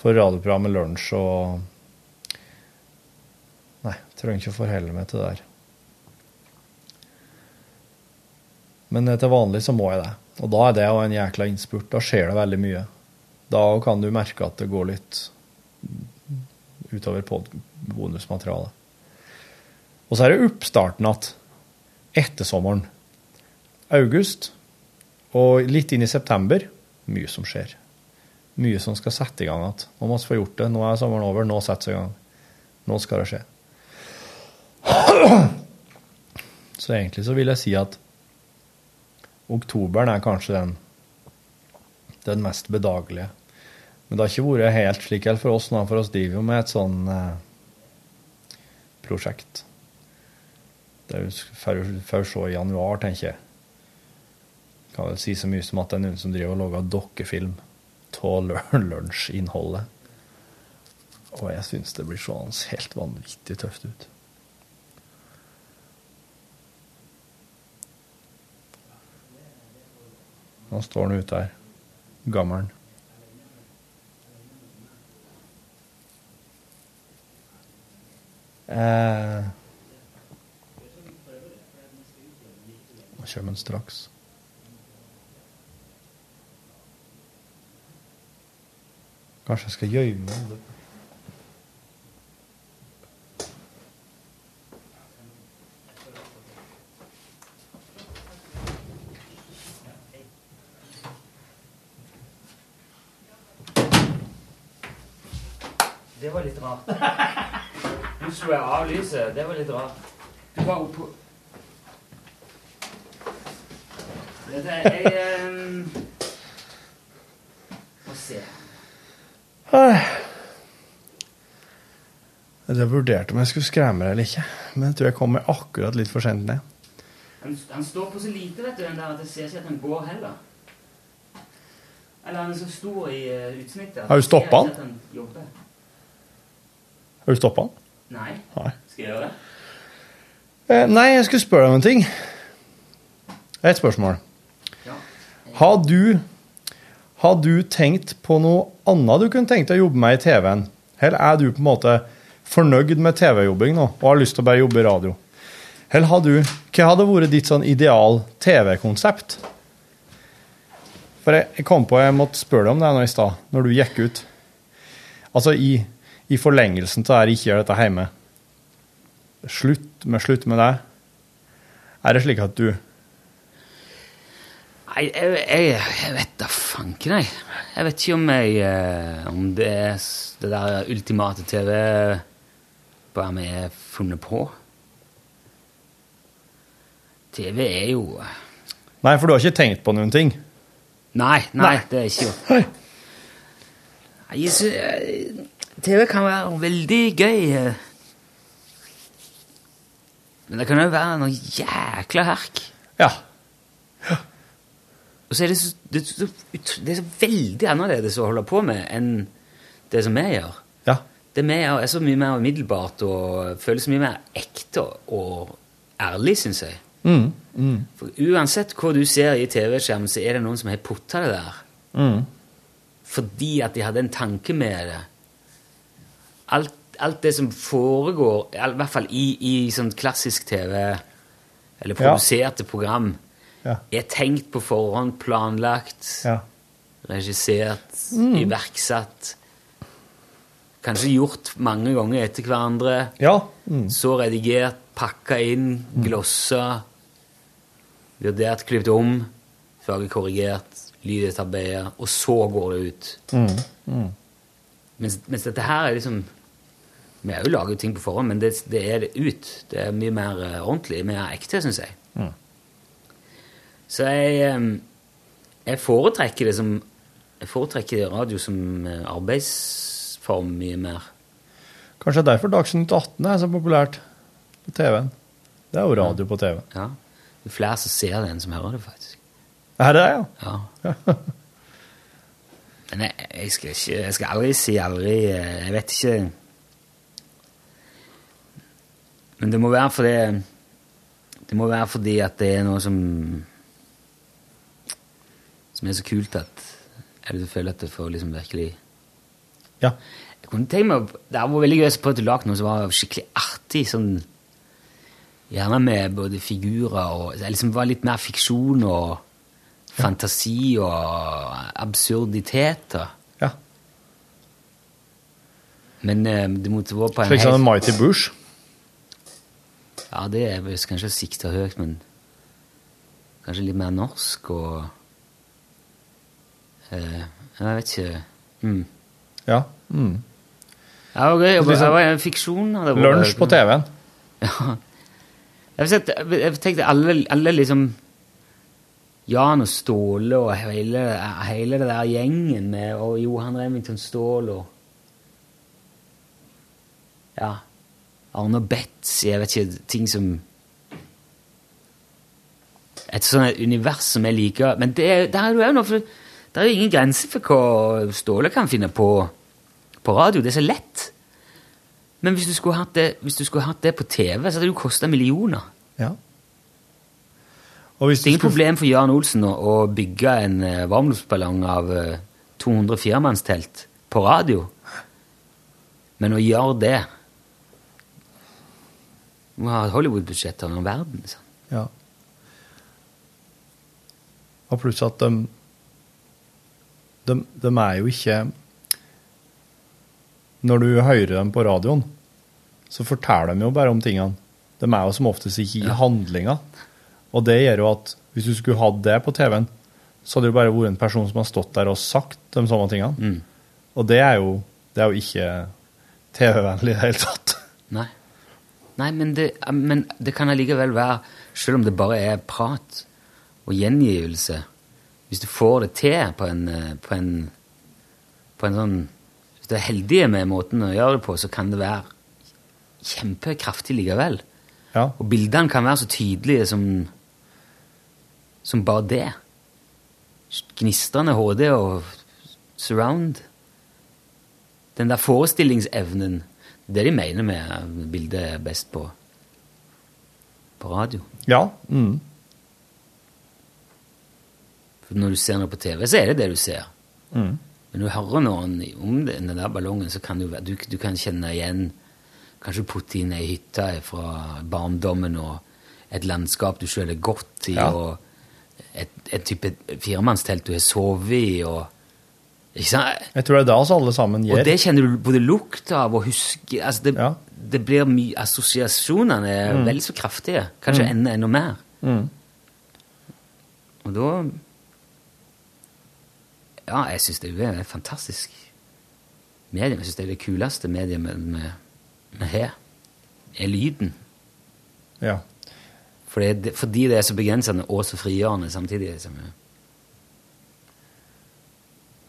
for radioprogrammet Lunsj og Nei, trenger ikke å forholde meg til det der. Men til vanlig så må jeg det. Og da er det jo en jækla innspurt. Da skjer det veldig mye. Da kan du merke at det går litt utover bonusmaterialet. Og så er det oppstarten igjen etter sommeren. August og litt inn i september. Mye som skjer. Mye som skal sette i gang igjen. Nå må vi få gjort det. Nå er sommeren over. Nå settes det i gang. Nå skal det skje. Så egentlig så vil jeg si at oktoberen er kanskje den, den mest bedagelige. Men det har ikke vært helt slik for oss nå, for oss driver jo med et sånn eh, prosjekt. Det er jo se i januar, tenker jeg. Kan vel si så mye som at det er noen som driver og lager dokkefilm av lunsjinnholdet. Og jeg syns det blir sånn helt vanvittig tøft ut. Nå står han ute her. Gammelen. Eh. Nå kommer straks. Kanskje jeg skal gjemme meg? Det var litt rart. Du slo av lyset. Det var litt rart. Du var oppå Dette er jeg. Få se. Jeg vurderte om jeg skulle skremme deg eller ikke, men jeg tror jeg kommer akkurat litt for sent ned. Han, han står på så lite, vet du, den der, at jeg ser ikke at han går heller. Eller han er så stor i uh, utsnittet. Har du stoppa han? han. Har du stoppa han? Nei. Nei. Skal jeg gjøre det? Eh, nei, jeg skulle spørre deg om en ting. Et spørsmål. Har du, har du tenkt på noe annet du kunne tenkt deg å jobbe med i TV-en? Eller er du på en måte fornøyd med TV-jobbing nå og har lyst til å bare jobbe i radio? Eller har du, hva hadde vært ditt sånn ideal TV-konsept? For jeg, jeg kom på jeg måtte spørre deg om det nå i stad, når du gikk ut. Altså i, i forlengelsen til det ikke gjør dette hjemme. Slutt med, slutt med det. Er det slik at du Nei, jeg, jeg, jeg vet da fanken, jeg. Jeg vet ikke om jeg eh, Om det er det der ultimate TV bare jeg er funnet på. TV er jo Nei, for du har ikke tenkt på noen ting? Nei, nei, Nei. det er ikke gjort. Nei, jeg eh, TV kan være veldig gøy. eh. Men det kan jo være noe jækla herk. Ja. Og så er det så, det, så, det er så veldig annerledes å holde på med enn det som vi gjør. Ja. Det vi gjør, er så mye mer umiddelbart og føles mye mer ekte og ærlig, syns jeg. Mm. Mm. For uansett hva du ser i TV-skjermen, så er det noen som har putta det der. Mm. Fordi at de hadde en tanke med det. Alt, alt det som foregår, i hvert fall i, i sånn klassisk TV, eller Ja. produserte program, Ja. er tenkt på forhånd, planlagt, Ja. regissert, Mm. iverksatt. Kanskje gjort mange ganger etter hverandre. Ja. Mm. Så redigert, pakka inn, glossa, vurdert, klippet om, fargekorrigert, lydetarbeidet, og så går det ut. Mm. Mm. Mens, mens dette her er liksom Vi har jo laget ting på forhånd, men det, det er det ut. Det er mye mer eh, ordentlig, mer ekte, syns jeg. Mm. Så jeg, eh, jeg foretrekker det som Jeg foretrekker radio som eh, arbeidsform mye mer. Kanskje derfor Dagsnytt 18 er så populært på TV-en. Det er jo radio på TV. Ja. Det er flere som ser det enn som hører det, faktisk. Er det det, ja? Ja. Men jeg, jeg, skal ikke, jeg skal aldri si aldri eh, Jeg vet ikke Men det må være fordi Det må være fordi at det er noe som Som er så kult at jeg føler at det får liksom virkelig Ja. Jeg kunne tenkt meg Det hadde vært veldig gøy å prøve å lage noe som var skikkelig artig. sånn Gjerne med både figurer og det liksom var litt mer fiksjon og fantasi og absurditeter. Ja. Men eh, det måtte være på en Slik som en Mighty Bush. Ja, det er kanskje sikta høyt, men kanskje litt mer norsk og eh, Jeg vet ikke mm. Ja. Mm. Ja, gøy. Liksom- Det var en fiksjon. Lunsj på TV-en. Ja. Jeg, jeg tenkte alle, alle liksom Jan og Ståle og hele, hele det der gjengen med og Johan Remington Ståhl og Ja. Arne og Betzy, jeg vet ikke Ting som Et sånt univers som jeg liker. Men det, er- der er du jo noe for Det er jo ingen grenser for hva Ståle kan finne på på radio. Det er så lett. Men hvis du skulle hatt det, hvis du skulle hatt det på TV, så hadde det jo kosta millioner. Ja. Det er ingen problem for Jan Olsen å, å bygge en uh, varmluftsballong av eh, 200 firemannstelt på radio. Men å gjøre det Du må ha et Hollywood-budsjett av noen verden. Sånn. Ja. Og pluss at de, de, de er jo ikke Når du hører dem på radioen, så forteller de jo bare om tingene. De er jo som oftest ikke i handlinga. Og det gjør jo at hvis du skulle hatt det på TV-en, så hadde det jo bare vært en person som har stått der og sagt de samme tingene. Og det er jo, det er jo ikke TV-vennlig i det hele tatt. Nei. Nei, men det, men det kan allikevel være, selv om det bare er prat og gjengivelse Hvis du får det til på en, eh, på en, på en sånn Hvis du er heldig med måten å gjøre det på, så kan det være kjempekraftig likevel. Ja. Og bildene kan være så tydelige som, som bare det. Gnistrende HD og surround. Den der forestillingsevnen, det de mener med bildet er best på, på radio. Ja. Mm. Når du ser noe på TV, så er det det du ser. Mm. Men du hører noen om den der ballongen, så kan du, du, du kan kjenne igjen Kanskje putte inn ei hytte fra barndommen og et landskap du sjøl er godt i, Ja. og et, et type firemannstelt du har sovet i, og Ikke sant? Jeg tror det er det oss alle sammen gjør. Og det kjenner du både lukt av og husker altså det, det blir mye Assosiasjonene er Mm. vel så kraftige. Kanskje Mm. enda, enda mer. Mm. Og da Ja, jeg syns det er et fantastisk medium. Jeg syns det er det kuleste mediet vi har, er lyden. Ja. Fordi det, fordi det er så begrensende og så frigjørende samtidig. Liksom. er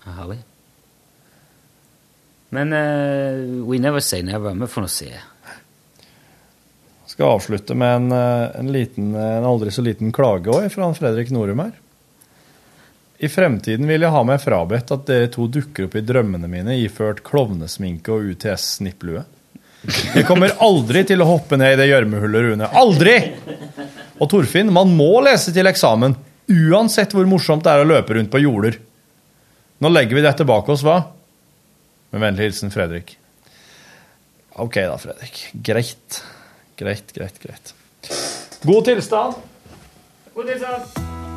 er herlig. Men uh, we never say never. Vi får nå se. Skal avslutte med en, eh, en, liten, en aldri så liten klage òg, fra Fredrik Norum her. I fremtiden vil jeg ha meg frabedt at dere to dukker opp i drømmene mine iført klovnesminke og UTS-snipplue. Jeg kommer aldri til å hoppe ned i det gjørmehullet, Rune. Aldri! Og Torfinn, man må lese til eksamen, uansett hvor morsomt det er å løpe rundt på jorder. Nå legger vi dette bak oss, hva? Med vennlig hilsen Fredrik. Ok da, Fredrik. Greit. Greit, greit, greit. God tilstand! God tilstand!